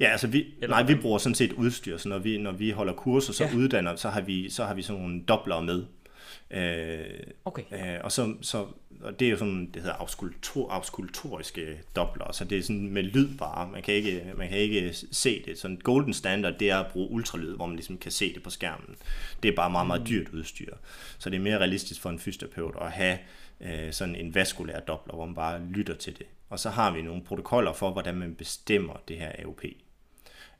Speaker 1: Ja, altså vi, Eller nej, vi bruger sådan set udstyr, så når vi, når vi holder kurser, så ja. uddanner, så har vi, så har vi sådan nogle dobler med. Øh, okay. Øh, og så, så og det er jo sådan, det hedder auskultor, auskultoriske dobler, så det er sådan med lyd bare, man kan ikke, man kan ikke se det. Sådan golden standard, det er at bruge ultralyd, hvor man ligesom kan se det på skærmen. Det er bare meget, meget mm. dyrt udstyr. Så det er mere realistisk for en fysioterapeut at have øh, sådan en vaskulær dobler, hvor man bare lytter til det. Og så har vi nogle protokoller for, hvordan man bestemmer det her AOP.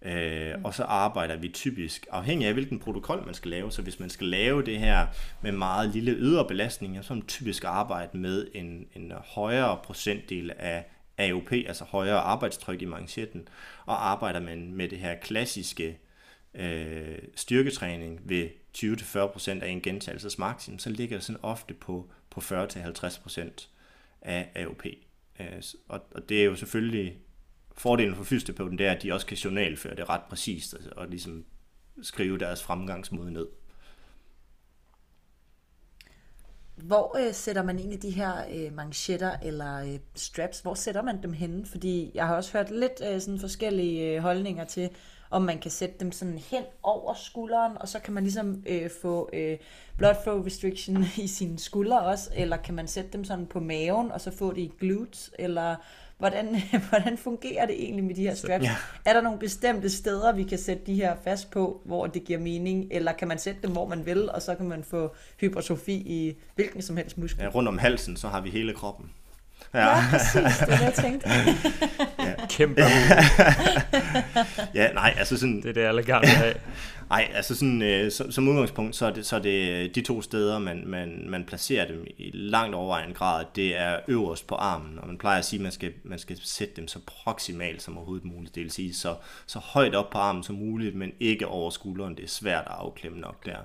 Speaker 1: Øh, og så arbejder vi typisk, afhængig af hvilken protokol man skal lave, så hvis man skal lave det her med meget lille ydre belastning, så man typisk arbejde med en, en højere procentdel af AOP, altså højere arbejdstryk i manchetten, og arbejder man med det her klassiske øh, styrketræning ved 20-40% af en gentagelsesmaksimum, så ligger det sådan ofte på, på 40-50% af AOP. Øh, og, og det er jo selvfølgelig fordelen for fysioterapeuten, det er, at de også kan journalføre det ret præcist og, og ligesom skrive deres fremgangsmåde ned.
Speaker 4: Hvor øh, sætter man egentlig de her øh, manchetter eller øh, straps, hvor sætter man dem henne? Fordi jeg har også hørt lidt øh, sådan forskellige øh, holdninger til, om man kan sætte dem sådan hen over skulderen, og så kan man ligesom øh, få øh, blood flow restriction i sine skuldre også, eller kan man sætte dem sådan på maven, og så få det i glutes, eller Hvordan, hvordan fungerer det egentlig med de her straps? Ja. Er der nogle bestemte steder, vi kan sætte de her fast på, hvor det giver mening? Eller kan man sætte dem, hvor man vil, og så kan man få hypertrofi i hvilken som helst muskel?
Speaker 1: Ja, rundt om halsen, så har vi hele kroppen.
Speaker 4: Ja, ja præcis. Det er det, jeg tænkte.
Speaker 3: ja. Kæmpe
Speaker 1: Ja, nej, altså sådan...
Speaker 3: Det er det, alle gerne vil have.
Speaker 1: Nej, altså sådan, øh, som, som udgangspunkt, så er, det, så er det de to steder, man, man, man placerer dem i langt overvejende grad. Det er øverst på armen, og man plejer at sige, at man skal, man skal sætte dem så proximalt som overhovedet muligt. Det vil sige så, så højt op på armen som muligt, men ikke over skulderen. Det er svært at afklemme nok der.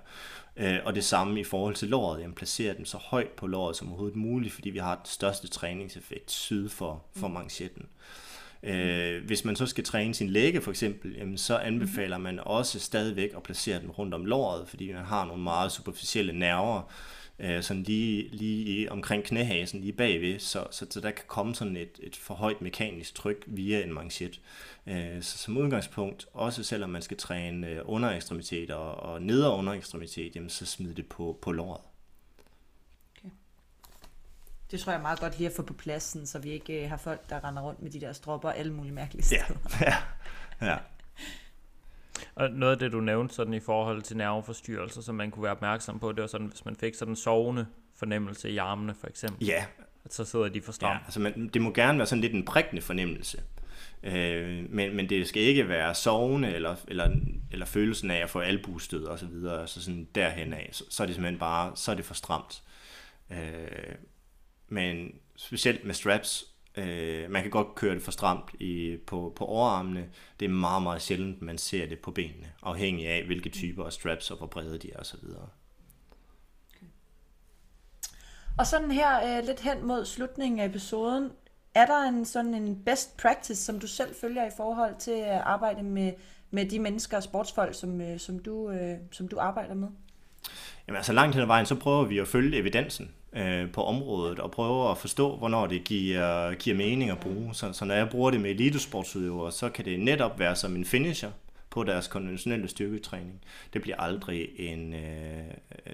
Speaker 1: Øh, og det samme i forhold til låret. Jamen, placerer dem så højt på låret som overhovedet muligt, fordi vi har den største træningseffekt syd for, for manchetten. Øh, hvis man så skal træne sin læge for eksempel, jamen, så anbefaler man også stadigvæk at placere den rundt om låret, fordi man har nogle meget superficielle nerver, øh, sådan lige, lige omkring knæhasen, lige bagved, så, så, så der kan komme sådan et, et for højt mekanisk tryk via en manchet. Øh, så som udgangspunkt, også selvom man skal træne øh, underekstremiteter underekstremitet og, og nedre underekstremitet, jamen, så smid det på, på låret.
Speaker 4: Det tror jeg er meget godt lige at få på pladsen, så vi ikke øh, har folk, der render rundt med de der stropper alle mulige mærkelige steder.
Speaker 1: Ja, ja. ja.
Speaker 3: Og noget af det, du nævnte sådan i forhold til nerveforstyrrelser, som man kunne være opmærksom på, det var sådan, hvis man fik sådan en sovende fornemmelse i armene, for eksempel.
Speaker 1: Ja.
Speaker 3: At så sidder de for stramt.
Speaker 1: Ja, altså man, det må gerne være sådan lidt en prikkende fornemmelse. Øh, men, men det skal ikke være sovende eller, eller, eller følelsen af at få albustød og så videre, så sådan derhen af, så, så er det simpelthen bare, så er det for stramt. Øh, men specielt med straps, øh, man kan godt køre det for stramt i, på, på overarmene. Det er meget, meget sjældent, man ser det på benene, afhængig af, hvilke typer af straps og hvor brede de er osv. Okay.
Speaker 4: Og sådan her øh, lidt hen mod slutningen af episoden, er der en sådan en best practice, som du selv følger i forhold til at arbejde med, med de mennesker og sportsfolk, som, øh, som, du, øh, som du arbejder med?
Speaker 1: Jamen altså langt hen ad vejen, så prøver vi at følge evidensen øh, på området og prøver at forstå, hvornår det giver, giver mening at bruge. Så, så når jeg bruger det med elitesportsudøvere, så kan det netop være som en finisher på deres konventionelle styrketræning. Det bliver aldrig en, øh,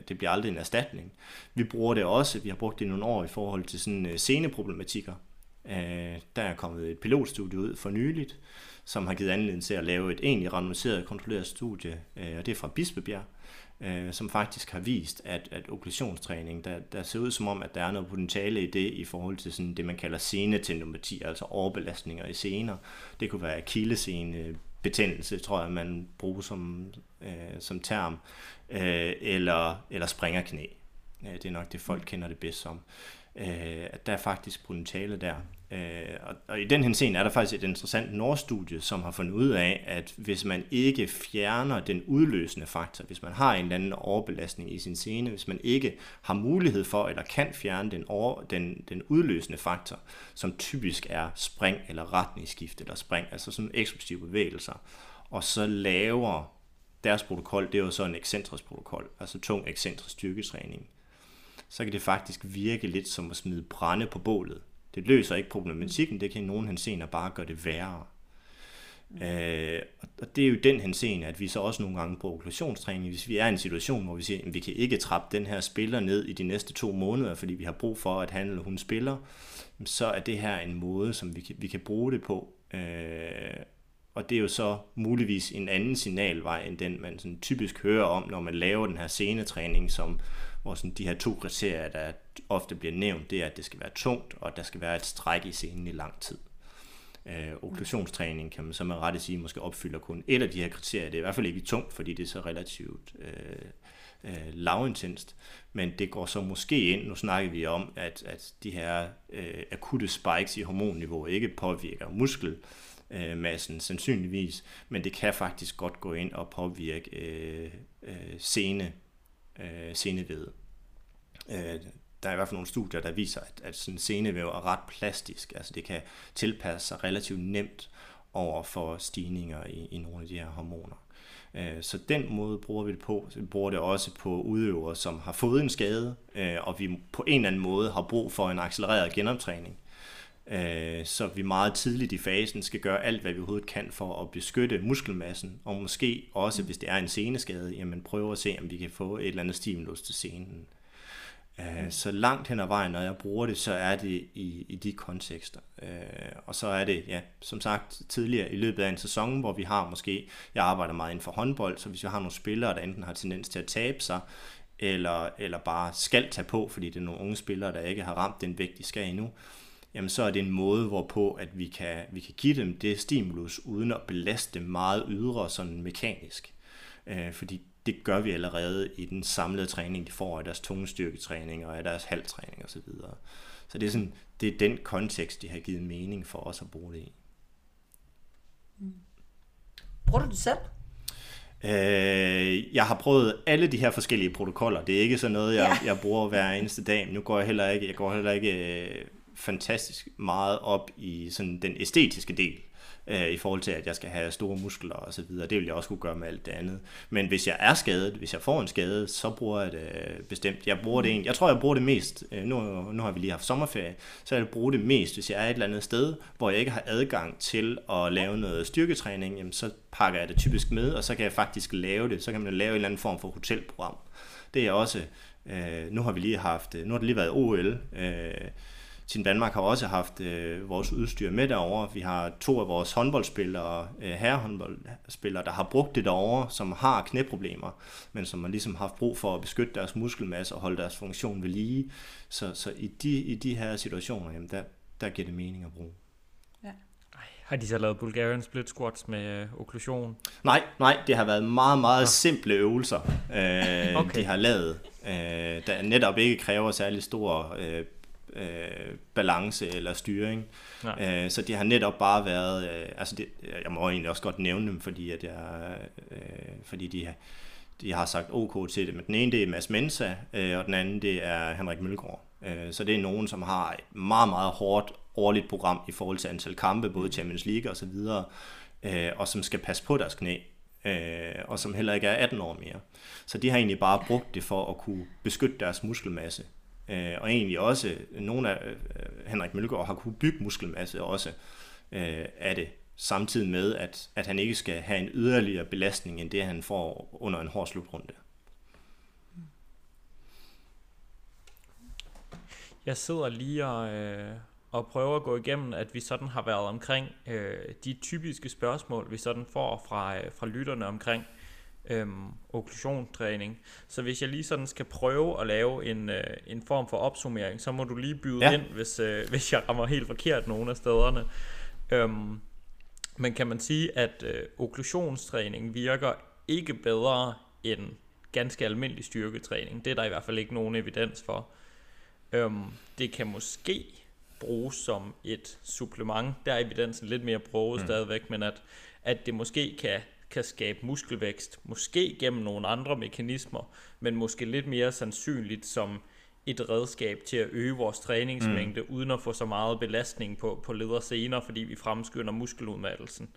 Speaker 1: det bliver aldrig en erstatning. Vi bruger det også, vi har brugt det i nogle år i forhold til sådan øh, sceneproblematikker. Øh, der er kommet et pilotstudie ud for nyligt, som har givet anledning til at lave et egentlig randomiseret kontrolleret studie, øh, og det er fra Bispebjerg, øh, som faktisk har vist, at, at okklusionstræning, der, der ser ud som om, at der er noget potentiale i det i forhold til sådan det, man kalder senetendinopati, altså overbelastninger i sener. Det kunne være akillesene betændelse, tror jeg, man bruger som, øh, som term, øh, eller, eller springerknæ. Det er nok det, folk kender det bedst som. Øh, at der er faktisk potentiale der. Øh, og, og i den henseende er der faktisk et interessant nordstudie, som har fundet ud af, at hvis man ikke fjerner den udløsende faktor, hvis man har en eller anden overbelastning i sin scene, hvis man ikke har mulighed for eller kan fjerne den, over, den, den udløsende faktor, som typisk er spring eller retningsskift eller spring, altså sådan eksplosive bevægelser, og så laver deres protokol, det er jo så en ekscentrisk protokol, altså tung ekscentrisk styrketræning, så kan det faktisk virke lidt som at smide brænde på bålet. Det løser ikke problematikken, det kan i nogen henseender bare gøre det værre. Mm. Øh, og det er jo den henseende, at vi så også nogle gange på okklusionstræning, hvis vi er i en situation, hvor vi siger, at vi kan ikke trappe den her spiller ned i de næste to måneder, fordi vi har brug for, at han eller hun spiller, så er det her en måde, som vi kan, vi kan bruge det på. Øh, og det er jo så muligvis en anden signalvej, end den man sådan typisk hører om, når man laver den her scenetræning, som, hvor sådan de her to kriterier, der ofte bliver nævnt, det er, at det skal være tungt, og at der skal være et stræk i scenen i lang tid. Øh, okklusionstræning kan man så med rette sige, måske opfylder kun et af de her kriterier. Det er i hvert fald ikke tungt, fordi det er så relativt øh, øh, lavintenst, men det går så måske ind, nu snakker vi om, at, at de her øh, akutte spikes i hormonniveau ikke påvirker muskel, øh, massen sandsynligvis, men det kan faktisk godt gå ind og påvirke øh, øh, sene, øh, senevæd. Øh, der er i hvert fald nogle studier, der viser, at, at sådan senevæv er ret plastisk, altså det kan tilpasse sig relativt nemt over for stigninger i, i nogle af de her hormoner. Øh, så den måde bruger vi det på. Vi bruger det også på udøvere, som har fået en skade, øh, og vi på en eller anden måde har brug for en accelereret genoptræning. Øh, så vi meget tidligt i fasen skal gøre alt, hvad vi overhovedet kan for at beskytte muskelmassen, og måske også, hvis det er en seneskade, jamen prøve at se, om vi kan få et eller andet stimulus til scenen. Øh, så langt hen ad vejen, når jeg bruger det, så er det i, i de kontekster. Øh, og så er det, ja, som sagt, tidligere i løbet af en sæson, hvor vi har måske, jeg arbejder meget inden for håndbold, så hvis vi har nogle spillere, der enten har tendens til at tabe sig, eller, eller bare skal tage på, fordi det er nogle unge spillere, der ikke har ramt den vægt, de skal endnu, jamen så er det en måde, hvorpå at vi kan, vi kan give dem det stimulus, uden at belaste dem meget ydre sådan mekanisk. Øh, fordi det gør vi allerede i den samlede træning, de får af deres tunge styrketræning og af deres halvtræning osv. Så, så det er, sådan, det er den kontekst, de har givet mening for os at bruge det i.
Speaker 4: Mm. Bruger du det selv?
Speaker 1: Øh, jeg har prøvet alle de her forskellige protokoller. Det er ikke sådan noget, jeg, ja. jeg bruger hver eneste dag. Nu går jeg heller ikke, jeg går heller ikke øh, fantastisk meget op i sådan den æstetiske del. øh, i forhold til, at jeg skal have store muskler og så videre. Det vil jeg også kunne gøre med alt det andet. Men hvis jeg er skadet, hvis jeg får en skade, så bruger jeg det øh, bestemt. Jeg bruger det egentlig, jeg tror, jeg bruger det mest, øh, nu, nu har vi lige haft sommerferie, så jeg bruger det mest, hvis jeg er et eller andet sted, hvor jeg ikke har adgang til at lave noget styrketræning, jamen så pakker jeg det typisk med, og så kan jeg faktisk lave det. Så kan man lave en eller anden form for hotelprogram. Det er også, øh, nu har vi lige haft, øh, nu har det lige været OL, øh, Team Danmark har også haft øh, vores udstyr med derovre. Vi har to af vores håndboldspillere, øh, herrehåndboldspillere, der har brugt det derovre, som har knæproblemer, men som har ligesom haft brug for at beskytte deres muskelmasse og holde deres funktion ved lige. Så, så i, de, i de her situationer, jamen der, der giver det mening at bruge.
Speaker 3: Ja. Har de så lavet Bulgarian split squats med øh, okklusion?
Speaker 1: Nej, nej, det har været meget, meget ah. simple øvelser, øh, okay. de har lavet, øh, der netop ikke kræver særlig stor øh, øh, balance eller styring. Øh, så det har netop bare været, øh, altså det, jeg må egentlig også godt nævne dem, fordi, at jeg, øh, fordi de, de har sagt OK til det. Men den ene det er Mads Mensa, øh, og den anden det er Henrik Mølgaard. Øh, så det er nogen, som har et meget, meget hårdt årligt program i forhold til antal kampe, både Champions League og så videre, øh, og som skal passe på deres knæ øh, og som heller ikke er 18 år mere. Så de har egentlig bare brugt det for at kunne beskytte deres muskelmasse Øh, og egentlig også, nogle af øh, øh Henrik Mølgaard har kunne bygge muskelmasse også øh, af det, samtidig med, at, at han ikke skal have en yderligere belastning, end det han får under en hård slutrunde.
Speaker 3: Jeg sidder lige og, øh, og prøver at gå igennem, at vi sådan har været omkring øh, de typiske spørgsmål, vi sådan får fra, øh, fra lytterne omkring øhm, okklusionstræning. Så hvis jeg lige sådan skal prøve at lave en, øh, en form for opsummering, så må du lige byde ja. ind, hvis, øh, hvis jeg rammer helt forkert nogle af stederne. Øhm, men kan man sige, at øh, okklusionstræning virker ikke bedre end ganske almindelig styrketræning? Det er der i hvert fald ikke nogen evidens for. Øhm, det kan måske bruges som et supplement. Der er evidensen lidt mere brugt mm. stadigvæk, men at, at det måske kan kan skabe muskelvækst, måske gennem nogle andre mekanismer, men måske lidt mere sandsynligt som et redskab til at øge vores træningsmængde, mm. uden at få så meget belastning på, på leder senere, fordi vi fremskynder muskeludmattelsen.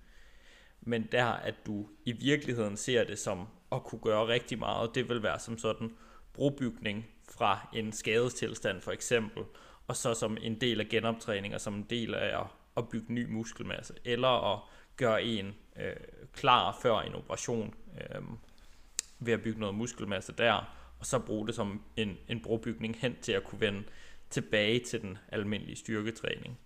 Speaker 3: Men der, at du i virkeligheden ser det som at kunne gøre rigtig meget, det vil være som sådan brobygning fra en skadestilstand for eksempel, og så som en del af genoptræning, og som en del af at, at bygge ny muskelmasse, eller at gøre en øh, klar før en operation øh, ved at bygge noget muskelmasse der, og så bruge det som en, en brobygning hen til at kunne vende tilbage til den almindelige styrketræning.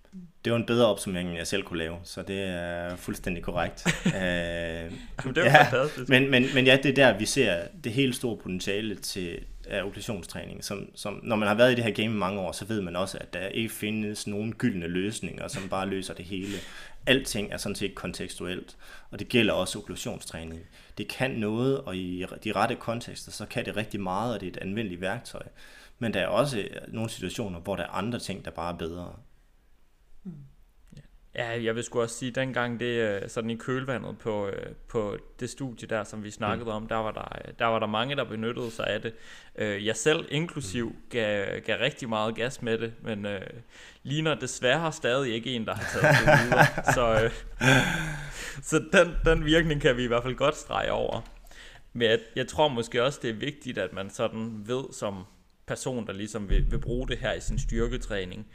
Speaker 1: Det var en bedre opsummering, end jeg selv kunne lave, så det er fuldstændig korrekt. uh,
Speaker 3: det er ja, fantastisk.
Speaker 1: Men, men, men ja, det er der, vi ser det helt store potentiale til af okklusionstræning. Som, som, når man har været i det her game mange år, så ved man også, at der ikke findes nogen gyldne løsninger, som bare løser det hele alting er sådan set kontekstuelt, og det gælder også okklusionstræning. Det kan noget, og i de rette kontekster, så kan det rigtig meget, og det er et anvendeligt værktøj. Men der er også nogle situationer, hvor der er andre ting, der bare er bedre.
Speaker 3: Ja, jeg vil sgu også sige, at dengang det øh, sådan i kølvandet på, øh, på det studie der, som vi snakkede mm. om, der var der, der var der mange, der benyttede sig af det. Øh, jeg selv inklusiv mm. gav, gav rigtig meget gas med det, men øh, ligner desværre stadig ikke en, der har taget det videre. Så, øh, så den, den virkning kan vi i hvert fald godt strege over. Men jeg, jeg tror måske også, det er vigtigt, at man sådan ved som person, der ligesom vil, vil bruge det her i sin styrketræning,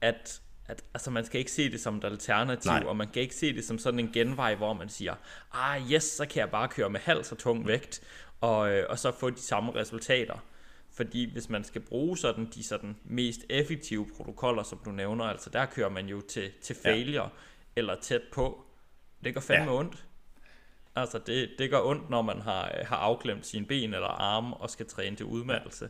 Speaker 3: at at altså, man skal ikke se det som et alternativ, Nej. og man kan ikke se det som sådan en genvej, hvor man siger, ah yes, så kan jeg bare køre med halv så tung vægt, og, øh, og så få de samme resultater. Fordi hvis man skal bruge sådan de sådan mest effektive protokoller, som du nævner, altså der kører man jo til, til failure, ja. eller tæt på. Det gør fandme ja. ondt. Altså det, det gør ondt, når man har, har afklemt sine ben eller arme og skal træne til udmattelse.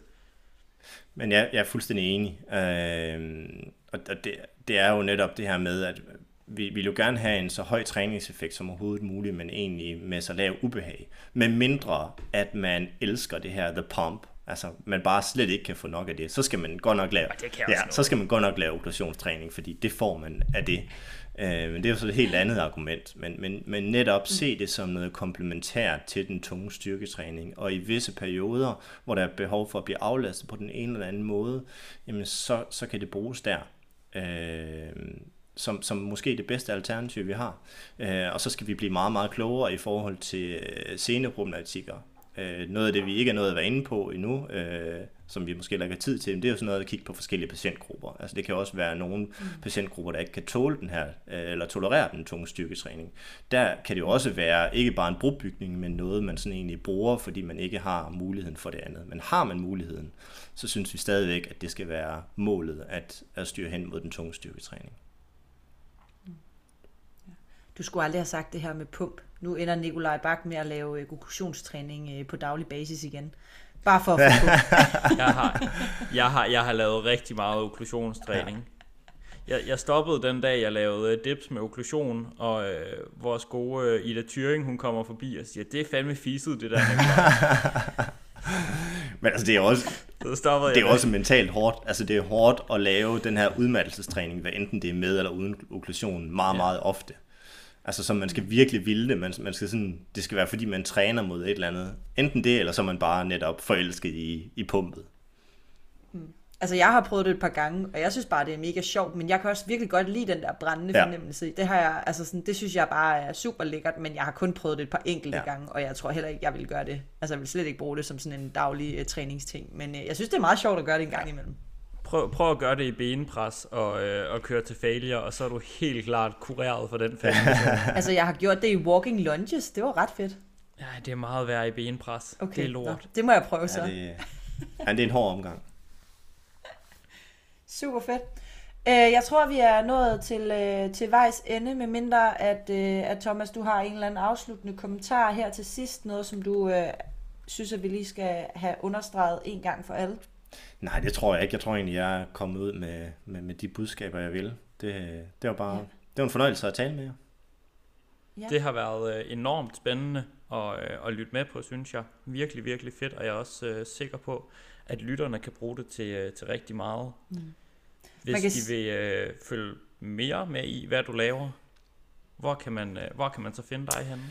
Speaker 1: Men jeg, jeg er fuldstændig enig. Øh, og det, det er jo netop det her med, at vi vil jo gerne have en så høj træningseffekt som overhovedet muligt, men egentlig med så lav ubehag. Med mindre, at man elsker det her the pump, altså man bare slet ikke kan få nok af det, så skal man godt nok lave, ja, så skal man godt nok lave okklusionstræning, fordi det får man af det. Øh, men det er jo så et helt andet argument. Men, men, men netop se det som noget komplementært til den tunge styrketræning. Og i visse perioder, hvor der er behov for at blive aflastet på den ene eller anden måde, jamen så, så kan det bruges der. Øh, som, som måske det bedste alternativ, vi har. Øh, og så skal vi blive meget, meget klogere i forhold til øh, sceneproblematikker. Øh, noget af det, vi ikke er nået at være inde på endnu, øh, som vi måske lægger tid til, det er jo sådan noget at kigge på forskellige patientgrupper. Altså det kan også være nogle mm. patientgrupper, der ikke kan tåle den her, øh, eller tolerere den tunge styrketræning. Der kan det jo også være ikke bare en brobygning, men noget, man sådan egentlig bruger, fordi man ikke har muligheden for det andet. Men har man muligheden, så synes vi stadigvæk, at det skal være målet at, at styre hen mod den tunge styrketræning.
Speaker 4: Du skulle aldrig have sagt det her med pump. Nu ender Nikolaj Bak med at lave øh, glukosionstræning øh, på daglig basis igen. Bare for at få
Speaker 3: jeg, har, jeg, har, jeg har lavet rigtig meget okklusionstræning. Jeg, jeg stoppede den dag, jeg lavede dips med okklusion, og øh, vores gode øh, Ida Thuring, hun kommer forbi og siger, det er fandme fiset, det der.
Speaker 1: Men altså, det er også, det er også mentalt hårdt. Altså, det er hårdt at lave den her udmattelsestræning, hvad enten det er med eller uden okklusion, meget, ja. meget ofte. Altså, så man skal virkelig ville det. Man, man skal sådan, det skal være, fordi man træner mod et eller andet. Enten det, eller så er man bare netop forelsket i, i pumpet.
Speaker 4: Mm. Altså, jeg har prøvet det et par gange, og jeg synes bare, det er mega sjovt, men jeg kan også virkelig godt lide den der brændende ja. fornemmelse. Det, har jeg, altså sådan, det synes jeg bare er super lækkert, men jeg har kun prøvet det et par enkelte ja. gange, og jeg tror heller ikke, jeg vil gøre det. Altså, jeg vil slet ikke bruge det som sådan en daglig uh, træningsting, men uh, jeg synes, det er meget sjovt at gøre det en gang imellem
Speaker 3: prøv, prøv at gøre det i benpres og, øh, og køre til failure, og så er du helt klart kureret for den failure.
Speaker 4: altså, jeg har gjort det i walking lunges. Det var ret fedt.
Speaker 3: Ja, det er meget værd i benpres. Okay, det er lort. Nå,
Speaker 4: det må jeg prøve så. Ja,
Speaker 1: det, ja, det er en hård omgang.
Speaker 4: Super fedt. Øh, jeg tror, vi er nået til, øh, til vejs ende, med mindre at, øh, at Thomas, du har en eller anden afsluttende kommentar her til sidst. Noget, som du synes, at vi lige skal have understreget en gang for alle.
Speaker 1: Nej, det tror jeg ikke. Jeg tror egentlig, jeg er kommet ud med, med, med de budskaber, jeg vil. Det, det var bare ja. det var en fornøjelse at tale med jer.
Speaker 3: Ja. Det har været øh, enormt spændende at, øh, at lytte med på, synes jeg. Virkelig, virkelig fedt, og jeg er også uh, sikker på, at lytterne kan bruge det til, til rigtig meget. Mm. Hvis kan... de vil uh, følge mere med i, hvad du laver, hvor kan man, uh, hvor kan man så finde dig henne?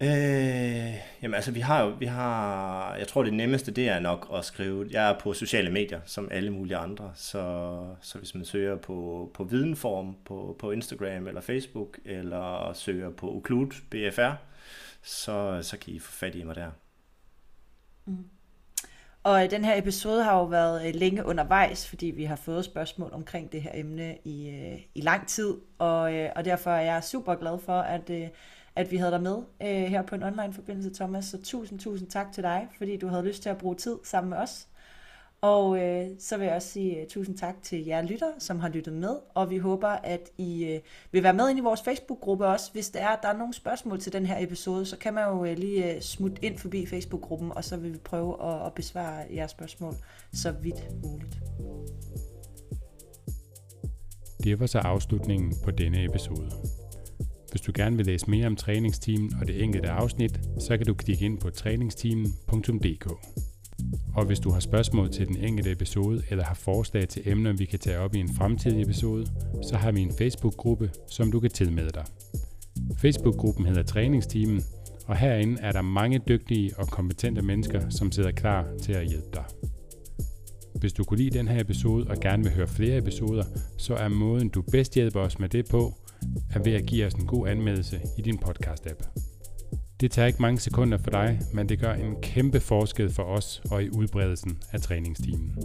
Speaker 1: Øh, jamen altså, vi har jo, vi har, jeg tror det nemmeste, det er nok at skrive, jeg er på sociale medier, som alle mulige andre, så, så hvis man søger på, på videnform på, på Instagram eller Facebook, eller søger på Occlude BFR, så, så kan I få fat i mig der.
Speaker 4: Mm. Og øh, den her episode har jo været øh, længe undervejs, fordi vi har fået spørgsmål omkring det her emne i, øh, i lang tid, og, og derfor er jeg super glad for, at at vi havde dig med øh, her på en online forbindelse, Thomas. Så tusind, tusind tak til dig, fordi du havde lyst til at bruge tid sammen med os. Og øh, så vil jeg også sige uh, tusind tak til jer lytter, som har lyttet med, og vi håber, at I øh, vil være med ind i vores Facebook-gruppe også. Hvis der er, der er nogle spørgsmål til den her episode, så kan man jo øh, lige øh, smutte ind forbi Facebook-gruppen, og så vil vi prøve at, at besvare jeres spørgsmål så vidt muligt.
Speaker 2: Det var så afslutningen på denne episode. Hvis du gerne vil læse mere om træningsteamen og det enkelte afsnit, så kan du klikke ind på træningsteamen.dk. Og hvis du har spørgsmål til den enkelte episode eller har forslag til emner, vi kan tage op i en fremtidig episode, så har vi en Facebook-gruppe, som du kan tilmelde dig. Facebook-gruppen hedder Træningsteamen, og herinde er der mange dygtige og kompetente mennesker, som sidder klar til at hjælpe dig. Hvis du kunne lide den her episode og gerne vil høre flere episoder, så er måden du bedst hjælper os med det på, er ved at give os en god anmeldelse i din podcast-app. Det tager ikke mange sekunder for dig, men det gør en kæmpe forskel for os og i udbredelsen af træningstimen.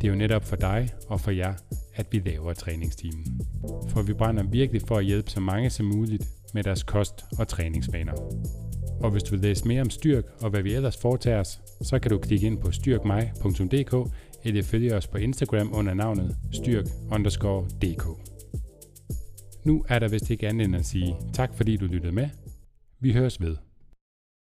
Speaker 2: Det er jo netop for dig og for jer, at vi laver træningstimen. For vi brænder virkelig for at hjælpe så mange som muligt med deres kost- og træningsvaner. Og hvis du vil læse mere om Styrk og hvad vi ellers foretager os, så kan du klikke ind på styrkmig.dk eller følge os på Instagram under navnet styrk_dk. Nu er der vist ikke andet end at sige tak fordi du lyttede med. Vi høres ved.